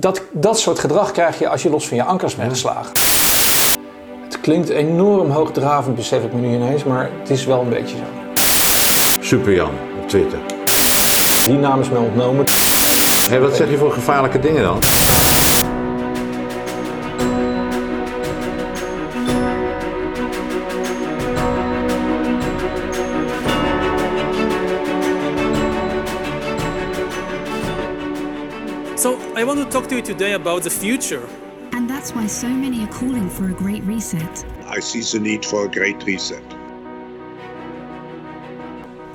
dat, dat soort gedrag krijg je als je los van je ankers bent geslagen. Het klinkt enorm hoogdravend, besef ik me nu ineens, maar het is wel een beetje zo. Super Jan op Twitter. Die naam is mij ontnomen. Hé, wat zeg je voor gevaarlijke dingen dan? Today about the future. And that's why so many are calling for a great reset. I see the need for a great reset.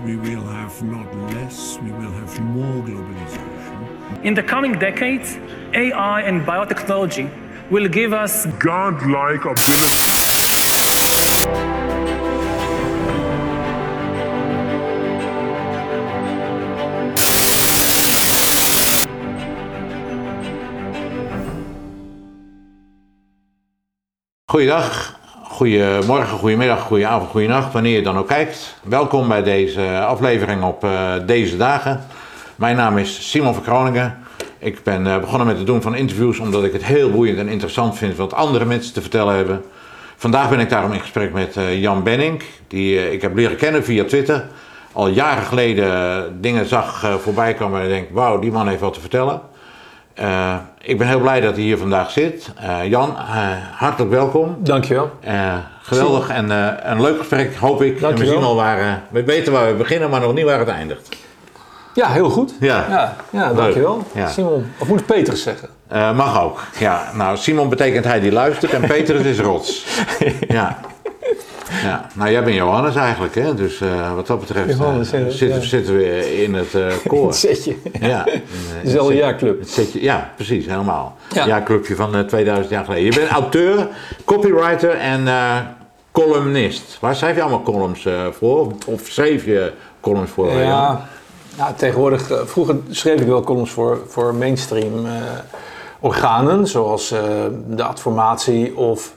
We will have not less, we will have more globalization. In the coming decades, AI and biotechnology will give us Godlike ability. Goeiedag, goedemorgen, goedemiddag, goedenavond, goedenacht, wanneer je dan ook kijkt. Welkom bij deze aflevering op eh, deze dagen. Mijn naam is Simon van Groningen. Ik ben eh, begonnen met het doen van interviews omdat ik het heel boeiend en interessant vind wat andere mensen te vertellen hebben. Vandaag ben ik daarom in gesprek met eh, Jan Benning, die ik heb leren kennen via Twitter. Al jaren geleden dingen zag voorbij komen en ik denk, wauw, die man heeft wat te vertellen. Eh, ik ben heel blij dat hij hier vandaag zit. Eh, Jan, eh, hartelijk welkom. Dankjewel. Geweldig en een leuk gesprek, hoop ik. En we Dankjewel. zien al waar, we weten waar we beginnen, maar nog niet waar het eindigt. Ja, heel goed. Ja. ja, ja dankjewel. Ja. Simon, of moet Petrus zeggen? Mag ook. Ja, nou, Simon betekent hij die luistert en Petrus is rots. Ja. Ja, nou jij bent Johannes eigenlijk, hè? Dus eh, wat dat betreft eh, Johannes, zitten, ja. zitten we in het eh koor. Het zetje. Ja, Dezelfde Het jaarclub. Het ja, precies, helemaal. Ja. Ja, clubje van eh, 2000 jaar geleden. Je bent auteur, copywriter en eh, columnist. Waar schrijf je allemaal columns eh, voor? Of, of schreef je columns voor? Ja, ja tegenwoordig, vroeger schreef ik wel columns voor, voor mainstream eh, organen, zoals eh, de Adformatie of,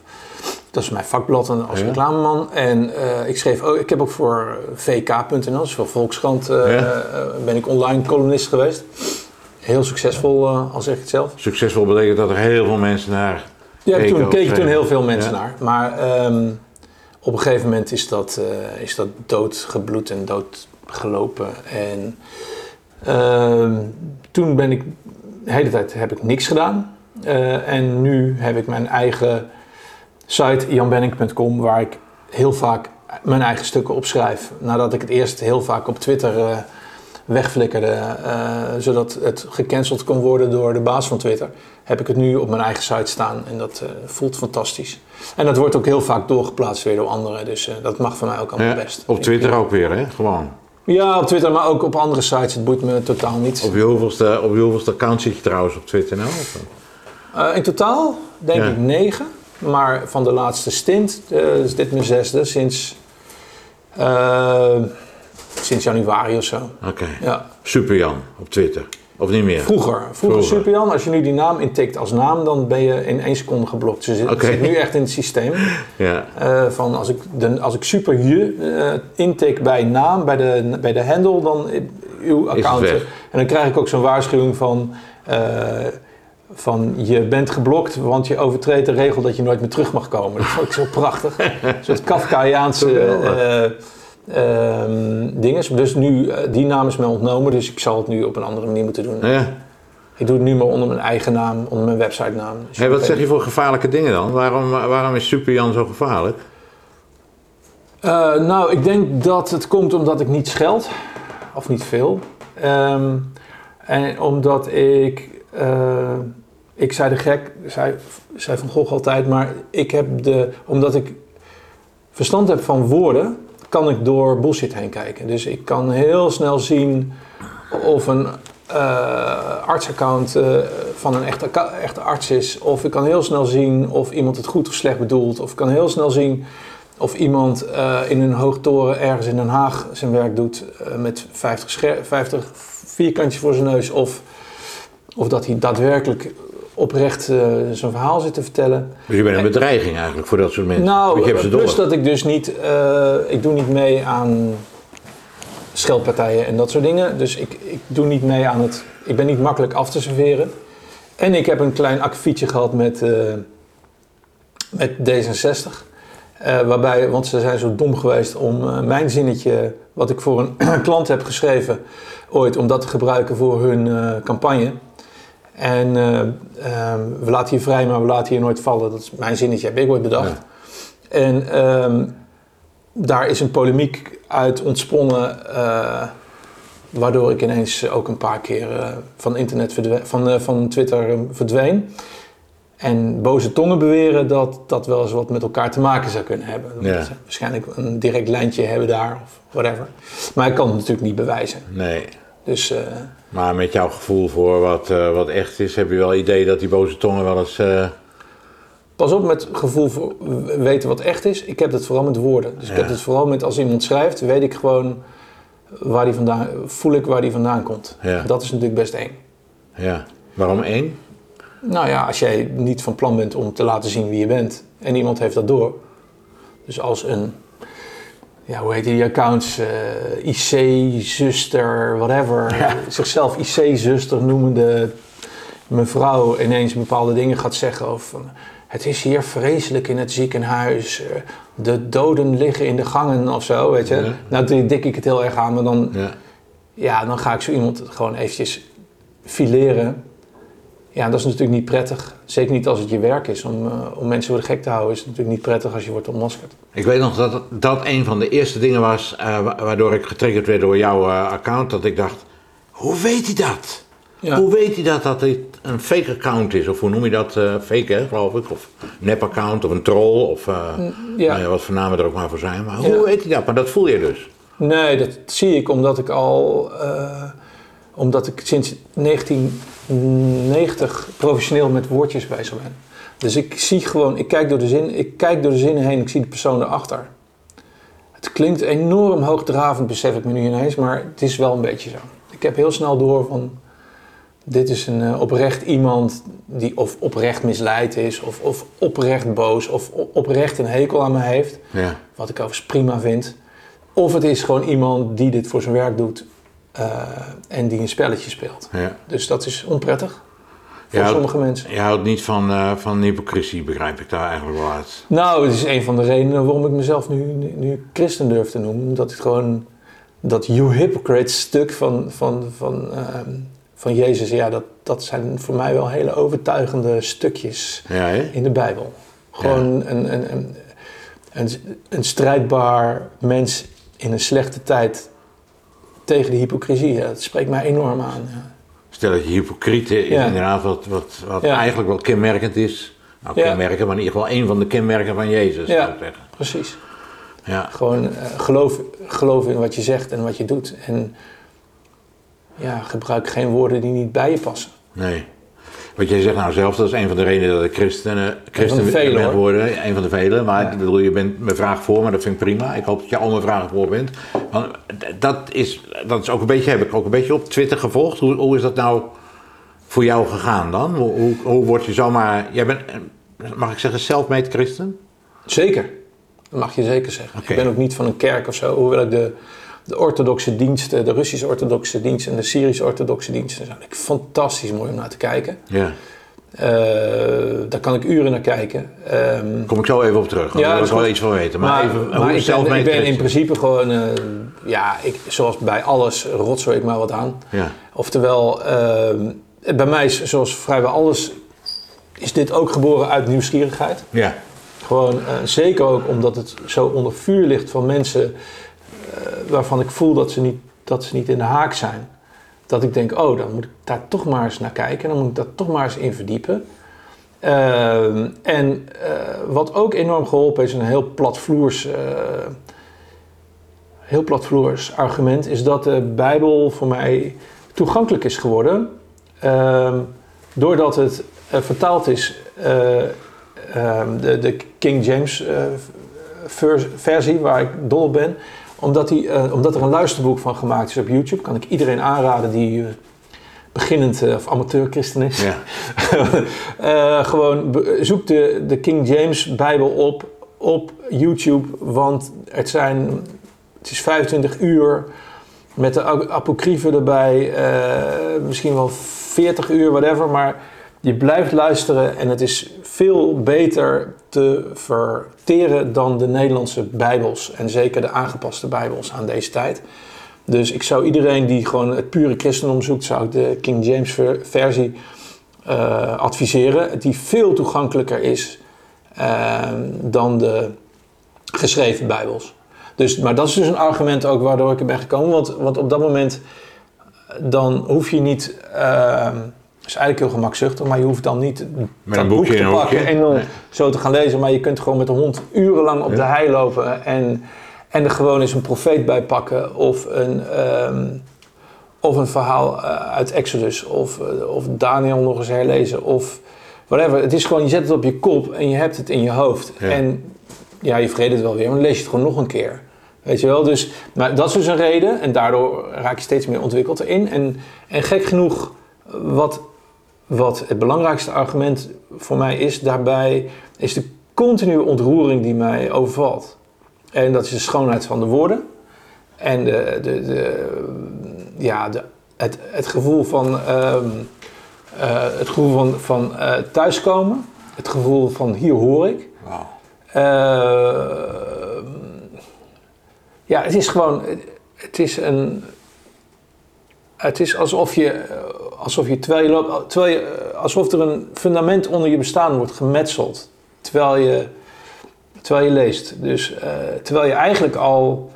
dat is mijn vakblad en als Ja. reclameman. En eh, ik schreef ook, ik heb ook voor vk.nl, dus voor Volkskrant, eh, Ja. eh, ben ik online columnist geweest. Heel succesvol, eh, al zeg ik het zelf. Succesvol betekent dat er heel veel mensen naar Ja, keken toen keken toen heel veel mensen Ja. naar. Maar ehm, op een gegeven moment is dat, eh, is dat doodgebloed en doodgelopen. En ehm, toen ben ik, de hele tijd heb ik niks gedaan. Eh, en nu heb ik mijn eigen site, janbenning.com, waar ik heel vaak mijn eigen stukken opschrijf. Nadat ik het eerst heel vaak op Twitter eh, wegflikkerde, eh, zodat het gecanceld kon worden door de baas van Twitter, heb ik het nu op mijn eigen site staan en dat eh, voelt fantastisch. En dat wordt ook heel vaak doorgeplaatst weer door anderen, dus dat mag van mij ook allemaal Ja, best. op Twitter ook weer, hè? Gewoon. Ja, op Twitter, maar ook op andere sites. Het boeit me totaal niet. Op je hoeveelste, op je hoeveelste account zit je trouwens op Twitter nou? In totaal denk Ja. ik negen. Maar van de laatste stint eh, is dit mijn zesde sinds, eh, sinds januari of zo. Oké. Ja. Super Jan op Twitter. Of niet meer? Vroeger, vroeger, Vroeger. Superjan, als je nu die naam intikt als naam, dan ben je in één seconde geblokt. Dus het Oké. zit nu echt in het systeem. Ja. eh, van als ik, de, als ik super je eh, intik bij naam, bij de, bij de handle, dan uw account. weg. En dan krijg ik ook zo'n waarschuwing van, van je bent geblokt, want je overtreedt de regel dat je nooit meer terug mag komen. Dat vond ik zo prachtig. Een soort Kafkaiaanse Geweldig. eh ehm, dinges. Dus nu, eh, die naam is mij ontnomen, dus ik zal het nu op een andere manier moeten doen. ja. Ik doe het nu maar onder mijn eigen naam, onder mijn website naam. Dus Hé, wat zeg je voor gevaarlijke dingen dan? Waarom, waarom is Super Jan zo gevaarlijk? Eh, nou, ik denk dat het komt omdat ik niet scheld. Of niet veel. Ehm, en omdat ik... ik zei de gek, zei, zei Van Gogh altijd, maar ik heb de... Omdat ik verstand heb van woorden, kan ik door bullshit heen kijken. Dus ik kan heel snel zien of een eh, artsaccount eh, van een echte, echte arts is. Of ik kan heel snel zien of iemand het goed of slecht bedoelt. Of ik kan heel snel zien of iemand eh, in een hoogtoren ergens in Den Haag zijn werk doet met 50, scher- 50 vierkantjes voor zijn neus. Of, of dat hij daadwerkelijk oprecht eh, zijn verhaal zit te vertellen. Dus je bent een bedreiging eigenlijk voor dat soort mensen. Nou, je door. plus dat ik dus niet, eh, ik doe niet mee aan scheldpartijen en dat soort dingen. Dus ik, ik doe niet mee aan het, ik ben niet makkelijk af te serveren. En ik heb een klein akkefietje gehad met, eh, met D66. Eh, waarbij, want ze zijn zo dom geweest om mijn zinnetje, wat ik voor een klant heb geschreven ooit, om dat te gebruiken voor hun campagne. En eh, ehm, we laten hier vrij, maar we laten hier nooit vallen. Dat is mijn zinnetje, heb ik ooit bedacht. En ehm, daar is een polemiek uit ontsponnen, eh, waardoor ik ineens ook een paar keer eh, van, internet van, van Twitter eh, verdween. En boze tongen beweren dat dat wel eens wat met elkaar te maken zou kunnen hebben. Dat Ja. waarschijnlijk een direct lijntje hebben daar of whatever. Maar ik kan het natuurlijk niet bewijzen. Nee. Dus eh, Maar met jouw gevoel voor wat, eh, wat echt is, heb je wel idee dat die boze tongen wel eens. eh, pas op met gevoel voor weten wat echt is. Ik heb dat vooral met woorden. Dus ik heb het vooral met als iemand schrijft, weet ik gewoon waar die vandaan, voel ik waar die vandaan komt. Ja. Dat is natuurlijk best eng. ja. Waarom één? Nou ja, als jij niet van plan bent om te laten zien wie je bent en iemand heeft dat door. Dus als een, ja, hoe heet die accounts, eh, IC-zuster, whatever, zichzelf IC-zuster noemende mevrouw ineens bepaalde dingen gaat zeggen of van, het is hier vreselijk in het ziekenhuis, eh, de doden liggen in de gangen of zo, weet je. Ja. Nou, dan dik ik het heel erg aan, maar dan, Ja. ja, dan ga ik zo iemand gewoon eventjes fileren. Ja, dat is natuurlijk niet prettig. Zeker niet als het je werk is. Om, eh, om mensen voor de gek te houden is het natuurlijk niet prettig als je wordt ontmaskerd. Ik weet nog dat dat een van de eerste dingen was eh, wa- waardoor ik getriggerd werd door jouw eh, account. Dat ik dacht, hoe weet hij dat? Ja. Hoe weet hij dat dat dit een fake account is? Of hoe noem je dat? fake hè, geloof ik? Of nep account of een troll? Of ja. nou ja, wat voor namen er ook maar voor zijn. Maar hoe weet hij dat? Maar dat voel je dus. Nee, dat zie ik omdat ik al... omdat ik sinds 1990 professioneel met woordjes bezig ben. Dus ik zie gewoon... Ik kijk door de, zin, ik kijk door de zinnen heen. Ik zie de persoon erachter. Het klinkt enorm hoogdravend, besef ik me nu ineens. Maar het is wel een beetje zo. Ik heb heel snel door van... Dit is een eh, oprecht iemand die of oprecht misleid is, of, of oprecht boos, of oprecht een hekel aan me heeft. Ja. Wat ik overigens prima vind. Of het is gewoon iemand die dit voor zijn werk doet en die een spelletje speelt. Ja. Dus dat is onprettig voor houdt- sommige mensen. Je houdt niet van, eh, van hypocrisie, begrijp ik daar eigenlijk wel uit. Nou, het is een van de redenen waarom ik mezelf nu, nu, nu christen durf te noemen. Omdat ik gewoon dat you hypocrite stuk van, van, van, ehm, van Jezus, ja, dat, dat zijn voor mij wel hele overtuigende stukjes Ja, in de Bijbel. Gewoon een, een, een, een, een strijdbaar mens in een slechte tijd tegen de hypocrisie. Ja, dat spreekt mij enorm aan. Ja. Stel dat je hypocriet is Ja. inderdaad wat, wat, wat eigenlijk wel kenmerkend is. Nou, kenmerken, maar in ieder geval één van de kenmerken van Jezus, Ja. zou ik zeggen. Precies. Ja. Gewoon eh, geloof, geloof in wat je zegt en wat je doet. En ja, gebruik geen woorden die niet bij je passen. Nee. Wat jij zegt nou zelf, dat is een van de redenen dat ik christen, eh, christen ben geworden. Een van de vele. Maar Ja. ik bedoel, je bent mijn vraag voor, maar dat vind ik prima. Ik hoop dat je al mijn vragen voor bent. Want dat is, dat is ook een beetje, heb ik ook een beetje op Twitter gevolgd. Hoe, hoe is dat nou voor jou gegaan dan? Hoe, hoe, hoe word je zomaar, jij bent, mag ik zeggen, self-made christen? Zeker. Dat mag je zeker zeggen. Ik ben ook niet van een kerk of zo. Hoewel ik de, de orthodoxe diensten, de Russische orthodoxe dienst en de Syrische orthodoxe diensten, zijn fantastisch mooi om naar te kijken. Ja. Eh, daar kan ik uren naar kijken. Ehm, Kom ik zo even op terug. Daar Ja, wil dat ik wel iets van weten. Maar, maar even, maar hoe ik, is ben, ik ben in principe gewoon, eh, ja, ik, zoals bij alles rotzooi ik maar wat aan. Ja. Oftewel, ehm, bij mij is zoals vrijwel alles, is dit ook geboren uit nieuwsgierigheid. Ja. Gewoon, eh, zeker ook omdat het zo onder vuur ligt van mensen waarvan ik voel dat ze, niet, dat ze niet in de haak zijn. Dat ik denk, oh, dan moet ik daar toch maar eens naar kijken. Dan moet ik daar toch maar eens in verdiepen. Ehm, en eh, wat ook enorm geholpen is, een heel platvloers, eh heel platvloers argument, is dat de Bijbel voor mij toegankelijk is geworden. Ehm, doordat het eh, vertaald is, eh, ehm, de, de King James eh, vers- versie, waar ik dol op ben. Omdat, die, eh, omdat er een luisterboek van gemaakt is op YouTube, kan ik iedereen aanraden die eh, beginnend eh, of amateur christen is. Ja. Gewoon zoek de, de King James Bijbel op op YouTube, want het zijn, het is 25 uur met de apocryfen erbij, misschien wel 40 uur, whatever, maar Je blijft luisteren en het is veel beter te verteren dan de Nederlandse Bijbels. En zeker de aangepaste Bijbels aan deze tijd. Dus ik zou iedereen die gewoon het pure christendom zoekt, zou ik de King James ver- versie eh, adviseren. Die veel toegankelijker is eh, dan de geschreven Bijbels. Dus, maar dat is dus een argument ook waardoor ik er ben gekomen. Want, want op dat moment eh, dan hoef je niet... is eigenlijk heel gemakzuchtig, maar je hoeft dan niet dat een boek boekje te pakken en dan Nee. zo te gaan lezen. Maar je kunt gewoon met de hond urenlang op de hei lopen en, en er gewoon eens een profeet bij pakken. Of een, ehm, of een verhaal eh, uit Exodus. Of, eh, of Daniel nog eens herlezen. Of whatever. Het is gewoon, je zet het op je kop en je hebt het in je hoofd. Ja. En ja, je vergeet het wel weer, maar dan lees je het gewoon nog een keer. Weet je wel? Dus, maar dat is dus een reden. En daardoor raak je steeds meer ontwikkeld erin. En, en gek genoeg, wat, wat het belangrijkste argument voor mij is daarbij, is de continue ontroering die mij overvalt. En dat is de schoonheid van de woorden. En de, de, de, ja, de, het, het gevoel van, ehm, eh, het gevoel van, van eh, thuiskomen. Het gevoel van hier hoor ik. Wauw. Eh, ja, het is gewoon, het is een, het is alsof je, alsof je terwijl je loopt, terwijl je, alsof er een fundament onder je bestaan wordt gemetseld, terwijl je, terwijl je leest. Dus eh, terwijl je eigenlijk al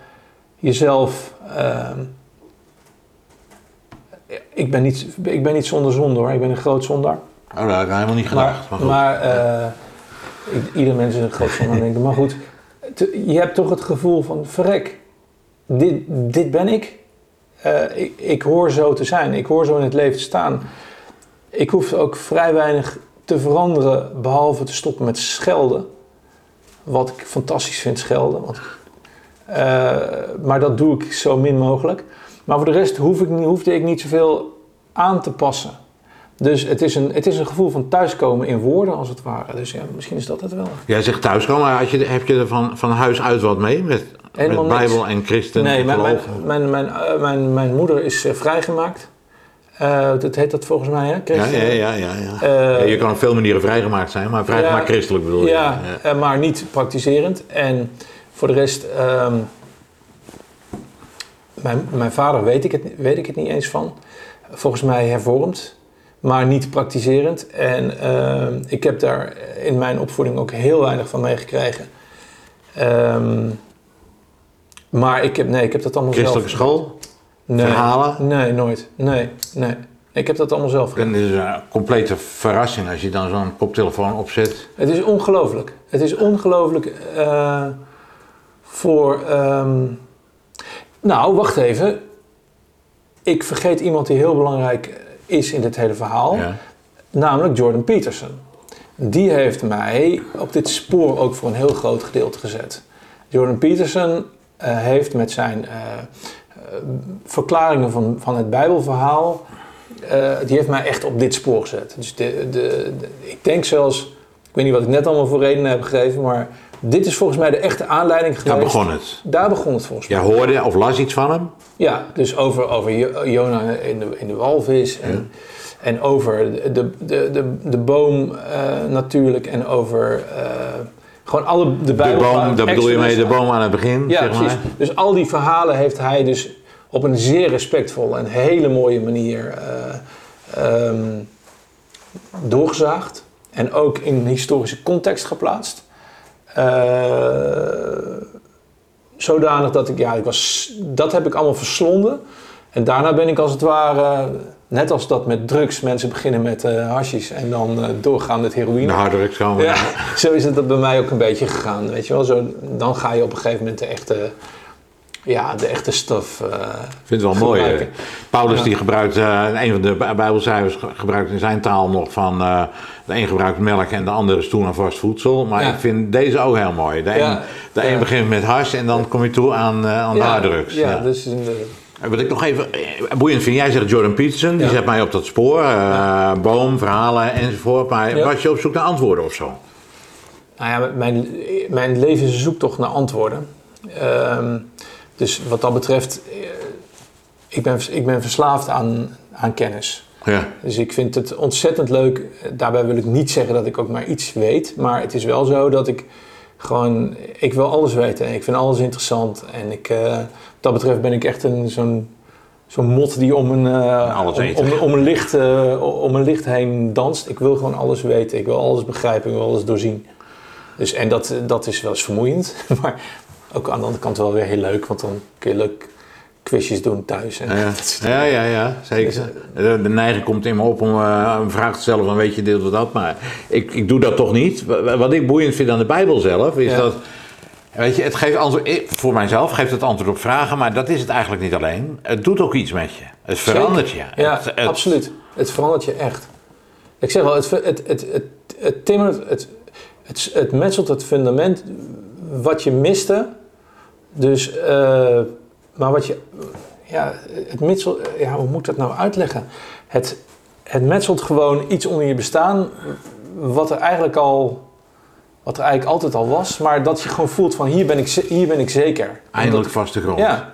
jezelf, ehm, ik ben niet, ik ben niet zonder zonde hoor, ik ben een groot zondaar. Oh, dat had ik helemaal niet gedacht. Maar, Maar, maar eh, ieder mens is een groot zondaar, denk ik. Maar goed, te- je hebt toch het gevoel van, verrek, dit, dit ben ik. Eh, ik. Ik hoor zo te zijn, ik hoor zo in het leven te staan. Ik hoef ook vrij weinig te veranderen, behalve te stoppen met schelden. Wat ik fantastisch vind, schelden. Want, eh, maar dat doe ik zo min mogelijk. Maar voor de rest hoef ik, hoefde ik niet zoveel aan te passen. Dus het is, een, het is een gevoel van thuiskomen in woorden, als het ware. Dus ja, misschien is dat het wel. Jij zegt thuiskomen, had je, heb je er van, van huis uit wat mee? Met, Helemaal met. Bijbel en christen Nee, mijn, mijn, mijn, mijn, eh, mijn, mijn moeder is eh, vrijgemaakt. Eh, dat heet dat volgens mij, hè? ja, Christen? ja, ja, ja, ja. Je kan op veel manieren vrijgemaakt zijn, maar vrijgemaakt Ja, christelijk bedoel je? Ja, maar niet praktiserend. En voor de rest, ehm, mijn, mijn vader weet ik, het, weet ik het niet eens van. Volgens mij hervormd, maar niet praktiserend. En ehm, ik heb daar in mijn opvoeding ook heel weinig van meegekregen. Ehm, maar ik heb, nee, ik heb dat allemaal Christelijke zelf. school? Nee, verhalen? Nee, nooit. Nee, nee. Ik heb dat allemaal zelf gedaan. En het is een complete verrassing als je dan zo'n koptelefoon opzet. Het is ongelooflijk. Het is ongelooflijk eh, voor. ehm, nou, wacht even. Ik vergeet iemand die heel belangrijk is in dit hele verhaal, Ja. namelijk Jordan Peterson. Die heeft mij op dit spoor ook voor een heel groot gedeelte gezet. Jordan Peterson heeft met zijn eh, eh, verklaringen van, van het Bijbelverhaal, eh, die heeft mij echt op dit spoor gezet. Dus de, de, de- ik denk zelfs, ik weet niet wat ik net allemaal voor redenen heb gegeven, maar dit is volgens mij de echte aanleiding geweest. Daar begon het. Daar begon het volgens mij. Jij hoorde of las iets van hem? Ja, dus over, over Jo- Jona in de, in de walvis en, en over de, de, de, de, boom eh, natuurlijk en over eh, gewoon alle de De Bijbel. boom, daar bedoel je mee de boom aan het begin, Ja, zeg maar. precies. Dus al die verhalen heeft hij dus op een zeer respectvolle en hele mooie manier eh, ehm, doorgezaagd. En ook in een historische context geplaatst. Eh, zodanig dat ik, ja, ik was, dat heb ik allemaal verslonden. En daarna ben ik als het ware, net als dat met drugs, mensen beginnen met eh hashish en dan eh, doorgaan met heroïne. De harddrugs komen. Ja, zo is het bij mij ook een beetje gegaan, weet je wel. Zo, dan ga je op een gegeven moment de echte, ja, de echte stof eh, Ik vind het wel mooi. gebruiken. eh. Paulus die gebruikt, eh, een van de Bij- Bijbelcijfers ge- gebruikt in zijn taal nog van eh, de een gebruikt melk en de andere stoel en vast voedsel. Maar Ja. ik vind deze ook heel mooi. De een, de begint met hars en dan kom je toe aan, eh, aan de harddrugs. Ja, dus eh, En Wat ik nog even eh, boeiend vind, jij zegt Jordan Peterson, die zet mij op dat spoor, eh, boom, verhalen enzovoort. Maar was je op zoek naar antwoorden of zo? nou ja, mijn, mijn leven is een zoektocht naar antwoorden. Ehm, dus wat dat betreft, eh, ik ben, ik ben verslaafd aan, aan kennis. Ja. Dus ik vind het ontzettend leuk. Daarbij wil ik niet zeggen dat ik ook maar iets weet. Maar het is wel zo dat ik gewoon... Ik wil alles weten. Ik vind alles interessant. En ik, dat betreft ben ik echt een, zo'n, zo'n mot die om een, eh, om, om, om een licht, eh, om een licht heen danst. Ik wil gewoon alles weten. Ik wil alles begrijpen. Ik wil alles doorzien. Dus, en dat, dat is wel eens vermoeiend. Maar ook aan de andere kant wel weer heel leuk. Want dan kun je leuk quizjes doen thuis. En Ja, ja, ja, ja, zeker. De, de neiging komt in me op om eh, een vraag te stellen van weet je dit of dat, maar ik, ik doe dat toch niet. Wa- Wat ik boeiend vind aan de Bijbel zelf, is Ja. dat, weet je, het geeft antwoord, voor mijzelf geeft het antwoord op vragen, maar dat is het eigenlijk niet alleen. Het doet ook iets met je. Het verandert je. Ja, Het- het- absoluut. Het verandert je echt. Ik zeg wel, het, het, het, het, het, het timmert, het, het, het metselt het fundament wat je miste. Dus, eh, maar wat je, ja, het metselt, ja, hoe moet ik dat nou uitleggen? Het, het metselt gewoon iets onder je bestaan, wat er eigenlijk al, wat er eigenlijk altijd al was, maar dat je gewoon voelt van hier ben ik, hier ben ik zeker. Eindelijk vaste grond. ja,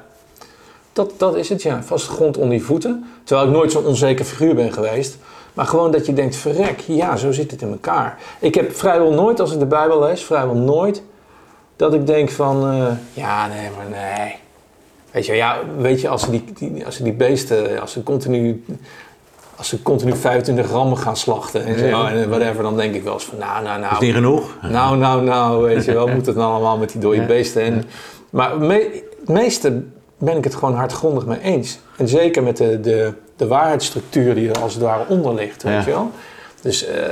dat, dat is het, ja. Vaste grond onder je voeten. Terwijl ik nooit zo'n onzeker figuur ben geweest. Maar gewoon dat je denkt, verrek, ja, zo zit het in elkaar. Ik heb vrijwel nooit, als ik de Bijbel lees, vrijwel nooit... dat ik denk van, eh, ja, nee, maar nee. Weet je, ja, weet je als, ze die, die, als ze die beesten, als ze continu... Als ze continu 25 rammen gaan slachten en zo, Ja. en whatever, dan denk ik wel eens van, nou, nou, nou. Is niet genoeg? Nou, nou, nou, weet je wel, moet het nou allemaal met die dode beesten? En, maar me, het meeste ben ik het gewoon hardgrondig mee eens. En zeker met de, de, de waarheidsstructuur die er als het ware onder ligt, weet Ja. je wel. Dus, eh,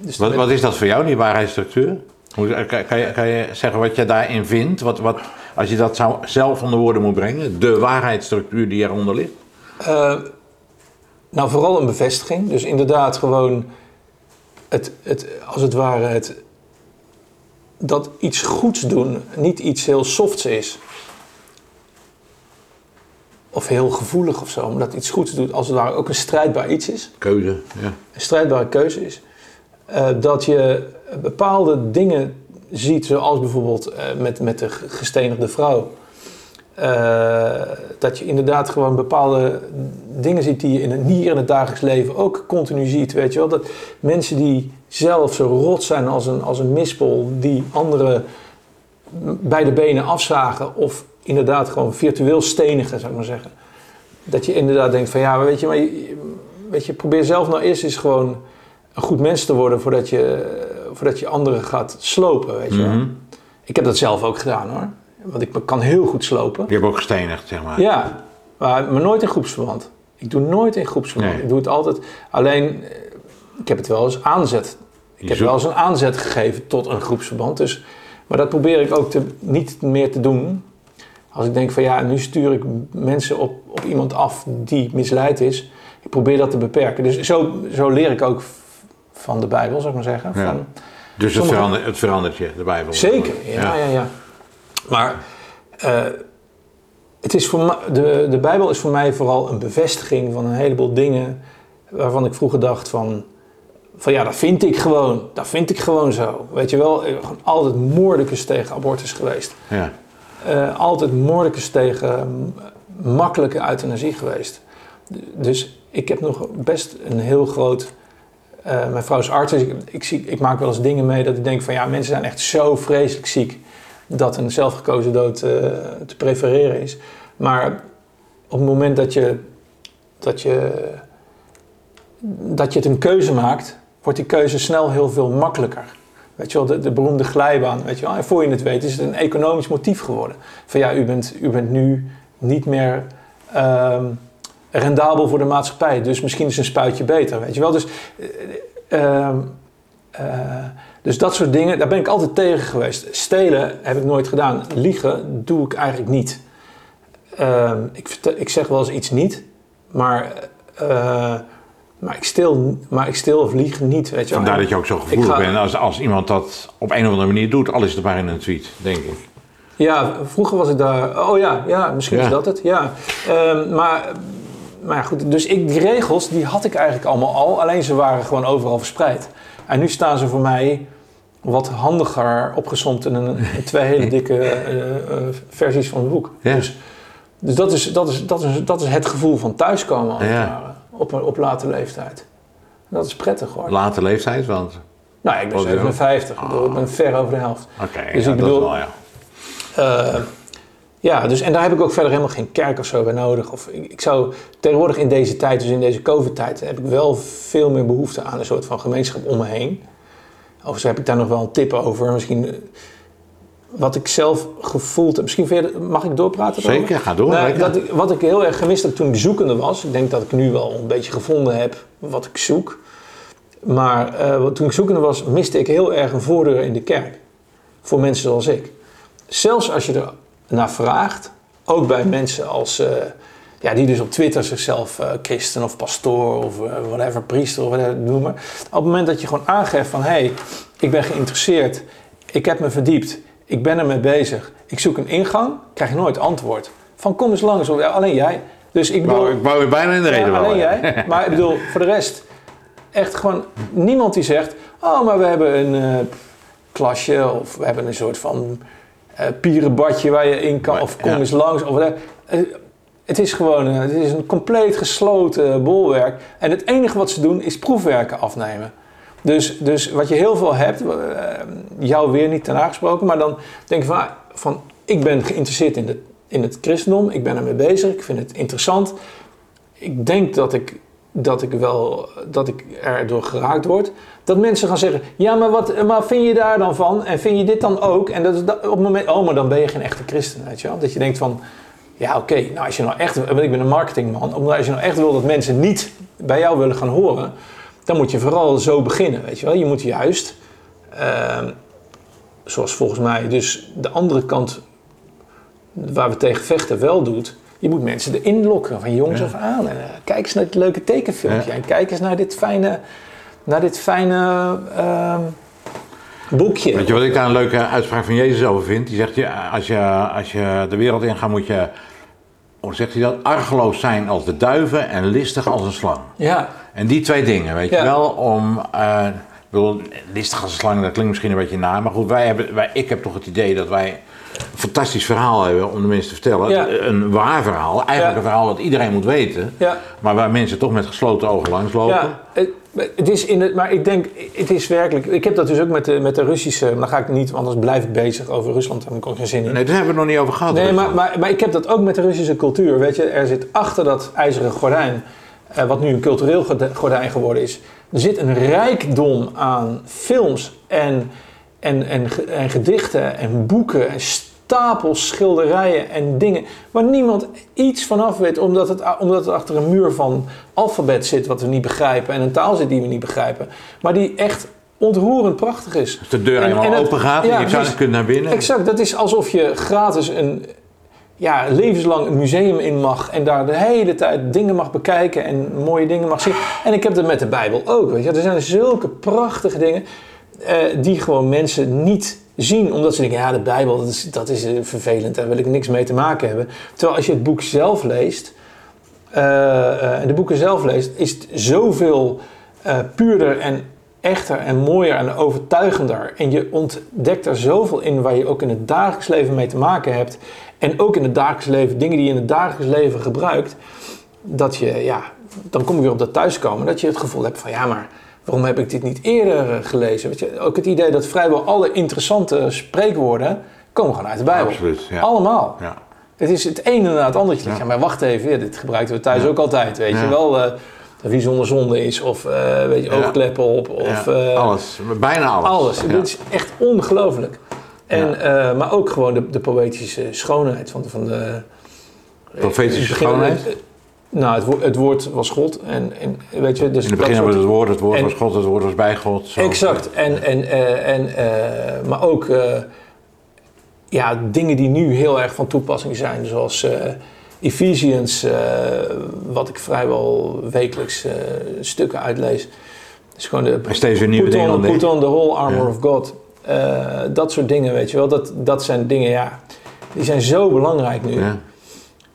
dus Wat, wat is dat voor jou, die waarheidsstructuur? Hoe, kan, kan, je, kan je zeggen wat je daarin vindt? Wat, wat, als je dat zou, zelf onder woorden moet brengen, de waarheidsstructuur die eronder ligt? Eh, nou, vooral een bevestiging. Dus inderdaad gewoon het, het, als het ware het, dat iets goeds doen niet iets heel softs is. Of heel gevoelig of zo. Maar dat iets goeds doet als het ware ook een strijdbaar iets is. Keuze, ja. Een strijdbare keuze is. Eh, dat je bepaalde dingen ziet, zoals bijvoorbeeld eh, met, met de gestenigde vrouw. Eh, dat je inderdaad gewoon bepaalde dingen ziet die je in het, hier in het dagelijks leven ook continu ziet. Weet je wel? Dat mensen die zelf zo rot zijn als een, als een mispel, die anderen bij de benen afzagen of inderdaad gewoon virtueel stenigen, zou ik maar zeggen. Dat je inderdaad denkt van ja, weet je, maar je, weet je, probeer zelf nou eerst eens gewoon een goed mens te worden voordat je, voordat je anderen gaat slopen, weet je wel. Mhm. Ik heb dat zelf ook gedaan hoor. Want ik kan heel goed slopen. Die hebben ook gestenigd, zeg maar. Ja, maar, maar nooit in groepsverband. Ik doe nooit in groepsverband. Nee. Ik doe het altijd. Alleen, eh, ik heb het wel eens aanzet. Ik Je heb zoekt- wel eens een aanzet gegeven tot een groepsverband. Dus, maar dat probeer ik ook te, niet meer te doen. Als ik denk van ja, nu stuur ik mensen op, op iemand af die misleid is. Ik probeer dat te beperken. Dus zo, zo leer ik ook van de Bijbel, zou ik maar zeggen. Ja. Van, Dus het Sommige- verandert, het verandert je, de Bijbel. Zeker, ja, ja, ja. Maar eh, het is voor de, de Bijbel is voor mij vooral een bevestiging van een heleboel dingen waarvan ik vroeger dacht van, van ja, dat vind ik gewoon, dat vind ik gewoon zo. Weet je wel, gewoon altijd moordicus tegen abortus geweest. Ja. Eh, altijd moordicus tegen makkelijke euthanasie geweest. Dus ik heb nog best een heel groot. eh, mijn vrouw is arts, dus ik, ik, zie, ik maak wel eens dingen mee dat ik denk van ja, mensen zijn echt zo vreselijk ziek dat een zelfgekozen dood eh, te prefereren is. Maar op het moment dat je, dat je, dat je het een keuze maakt, wordt die keuze snel heel veel makkelijker. Weet je wel, de, de beroemde glijbaan, weet je wel. En voor je het weet is het een economisch motief geworden. Van ja, u bent, u bent nu niet meer ehm, rendabel voor de maatschappij. Dus misschien is een spuitje beter, weet je wel. Dus, eh, dus dat soort dingen, daar ben ik altijd tegen geweest. Stelen heb ik nooit gedaan. Liegen doe ik eigenlijk niet. Ehm, ik, ik zeg wel eens iets niet, maar, eh, maar, ik stil, maar ik stil of lieg niet, weet je wel. Vandaar dat je ook zo gevoelig ga- bent als, als iemand dat op een of andere manier doet, al is het maar in een tweet, denk ik. Ja, vroeger was ik daar. Oh ja, ja misschien Ja. is dat het. Ja. Ehm, maar, maar goed, dus ik, die regels die had ik eigenlijk allemaal al, alleen ze waren gewoon overal verspreid. En nu staan ze voor mij wat handiger opgesomd in, een, in twee hele dikke eh, eh, versies van het boek. Ja. Dus, dus dat, is, dat, is, dat, is, dat is het gevoel van thuiskomen. als Ja. op, op late leeftijd. Dat is prettig hoor. Late leeftijd, want... nou, ik ben Wat is dat? 57. Ik, bedoel, ik ben ver over de helft. Oké, Dus ja, ik dat bedoel- is wel, ja. Eh, ja, dus, en daar heb ik ook verder helemaal geen kerk of zo bij nodig. Of, ik, ik zou tegenwoordig in deze tijd, dus in deze COVID-tijd, heb ik wel veel meer behoefte aan een soort van gemeenschap om me heen. Overigens heb ik daar nog wel een tip over. Misschien eh, wat ik zelf gevoeld heb. Misschien verder, mag ik doorpraten? Zeker, ga door, Nou, dat ik, wat ik heel erg gemist heb toen ik zoekende was. Ik denk dat ik nu wel een beetje gevonden heb wat ik zoek. Maar wat- toen ik zoekende was, miste ik heel erg een voordeur in de kerk. Voor mensen zoals ik. Zelfs als je er naar vraagt, ook bij mensen als, eh, ja, die dus op Twitter zichzelf eh, christen of pastoor of eh, whatever, priester of whatever noemen. Op het moment dat je gewoon aangeeft van hé, hey, ik ben geïnteresseerd, ik heb me verdiept, ik ben ermee bezig, ik zoek een ingang, krijg je nooit antwoord. Van kom eens langs, of ja, alleen jij. Dus ik bedoel, ik wou je bijna in de reden ja, alleen jij. Maar ik bedoel, voor de rest, echt gewoon niemand die zegt: Oh, maar we hebben een eh, klasje of we hebben een soort van eh pierenbadje waar je in kan, Maar, of kom ja. eens langs. Of whatever. Het is gewoon eh, het is een compleet gesloten bolwerk. En het enige wat ze doen is proefwerken afnemen. Dus, dus wat je heel veel hebt, eh, jou weer niet ten aangesproken, maar dan denk je van, ah, van ik ben geïnteresseerd in, de, in het christendom, ik ben ermee bezig, ik vind het interessant. Ik denk dat ik, dat ik wel, dat ik erdoor geraakt word. Dat mensen gaan zeggen, ja, maar wat maar vind je daar dan van? En vind je dit dan ook? En dat op het moment, oh, maar dan ben je geen echte christen, weet je wel? Dat je denkt van, ja, oké, nou als je nou echt, want ik ben een marketingman, omdat als je nou echt wil dat mensen niet bij jou willen gaan horen, dan moet je vooral zo beginnen, weet je wel. Je moet juist, ehm, zoals volgens mij dus de andere kant waar we tegen vechten wel doet, je moet mensen erin lokken van jongs Ja. af aan. En, eh, kijk eens naar dit leuke tekenfilmpje Ja. en kijk eens naar dit fijne, naar dit fijne ehm, boekje. Weet je wat ik daar een leuke uitspraak van Jezus over vind? Die zegt, als, je, als je de wereld ingaat moet je, hoe zegt hij dat? Argeloos zijn als de duiven en listig als een slang. Ja, En die twee dingen, weet Ja. je wel, om... eh, ik bedoel, listig als een slang, dat klinkt misschien een beetje na. Maar goed, wij hebben, wij, ik heb toch het idee dat wij een fantastisch verhaal hebben om de mensen te vertellen. Ja. Een waar verhaal, eigenlijk Ja. een verhaal dat iedereen moet weten. ja. Maar waar mensen toch met gesloten ogen langslopen. Ja, het, is in het, maar ik denk, het is werkelijk. Ik heb dat dus ook met de, met de Russische. Maar dan ga ik niet, want anders blijf ik bezig over Rusland. Daar heb ik ook geen zin in. Nee, daar hebben we het nog niet over gehad. Nee, maar, maar, maar ik heb dat ook met de Russische cultuur. Weet je, er zit achter dat ijzeren gordijn, eh, wat nu een cultureel gordijn geworden is, er zit een rijkdom aan films en, en, en, en gedichten en boeken en stapels schilderijen en dingen waar niemand iets van af weet, omdat het, omdat het achter een muur van alfabet zit wat we niet begrijpen en een taal zit die we niet begrijpen, maar die echt ontroerend prachtig is. Als de deur En- eenmaal en dat- open gaat en ja, je kan, precies. kunt naar binnen. Exact, dat is alsof je gratis een, ja, levenslang een museum in mag en daar de hele tijd dingen mag bekijken en mooie dingen mag zien. En ik heb dat met de Bijbel ook, weet je. Er zijn zulke prachtige dingen die gewoon mensen niet zien, omdat ze denken, ja, de Bijbel, dat is, dat is eh, vervelend, daar wil ik niks mee te maken hebben. Terwijl als je het boek zelf leest, eh, eh, en de boeken zelf leest, is het zoveel eh, puurder en echter en mooier en overtuigender. En je ontdekt er zoveel in waar je ook in het dagelijks leven mee te maken hebt. En ook in het dagelijks leven, dingen die je in het dagelijks leven gebruikt. Dat je, ja, dan kom je weer op dat thuiskomen. Dat je het gevoel hebt van, ja, maar waarom heb ik dit niet eerder eh, gelezen? Weet je, ook het idee dat vrijwel alle interessante spreekwoorden komen gewoon uit de Bijbel. Absoluut, ja. Allemaal. Ja. Het is het ene na het andere. Ja. Maar wacht even, ja, dit gebruiken we thuis ook altijd. Weet je wel, eh, wie zonder zonde is, of eh, weet je, oogkleppen op, of alles, bijna alles. alles. Dit is echt ongelooflijk. En, maar ook gewoon de, de poëtische schoonheid van de. Van de Profetische schoonheid? Nou, het, wo- het woord was God. En, en weet je, dus In het begin was het woord, het woord en- was God, het woord was bij God. Zo. Exact. En, en, eh, en, eh, maar ook eh, ja, dingen die nu heel erg van toepassing zijn, zoals Ephesians, wat ik vrijwel wekelijks stukken uitlees. Dus gewoon de En steeds weer nieuwe put dingen on, put on the whole armor Ja. of God. Dat soort dingen, weet je wel. Dat, dat zijn dingen, ja, die zijn zo belangrijk nu. Ja.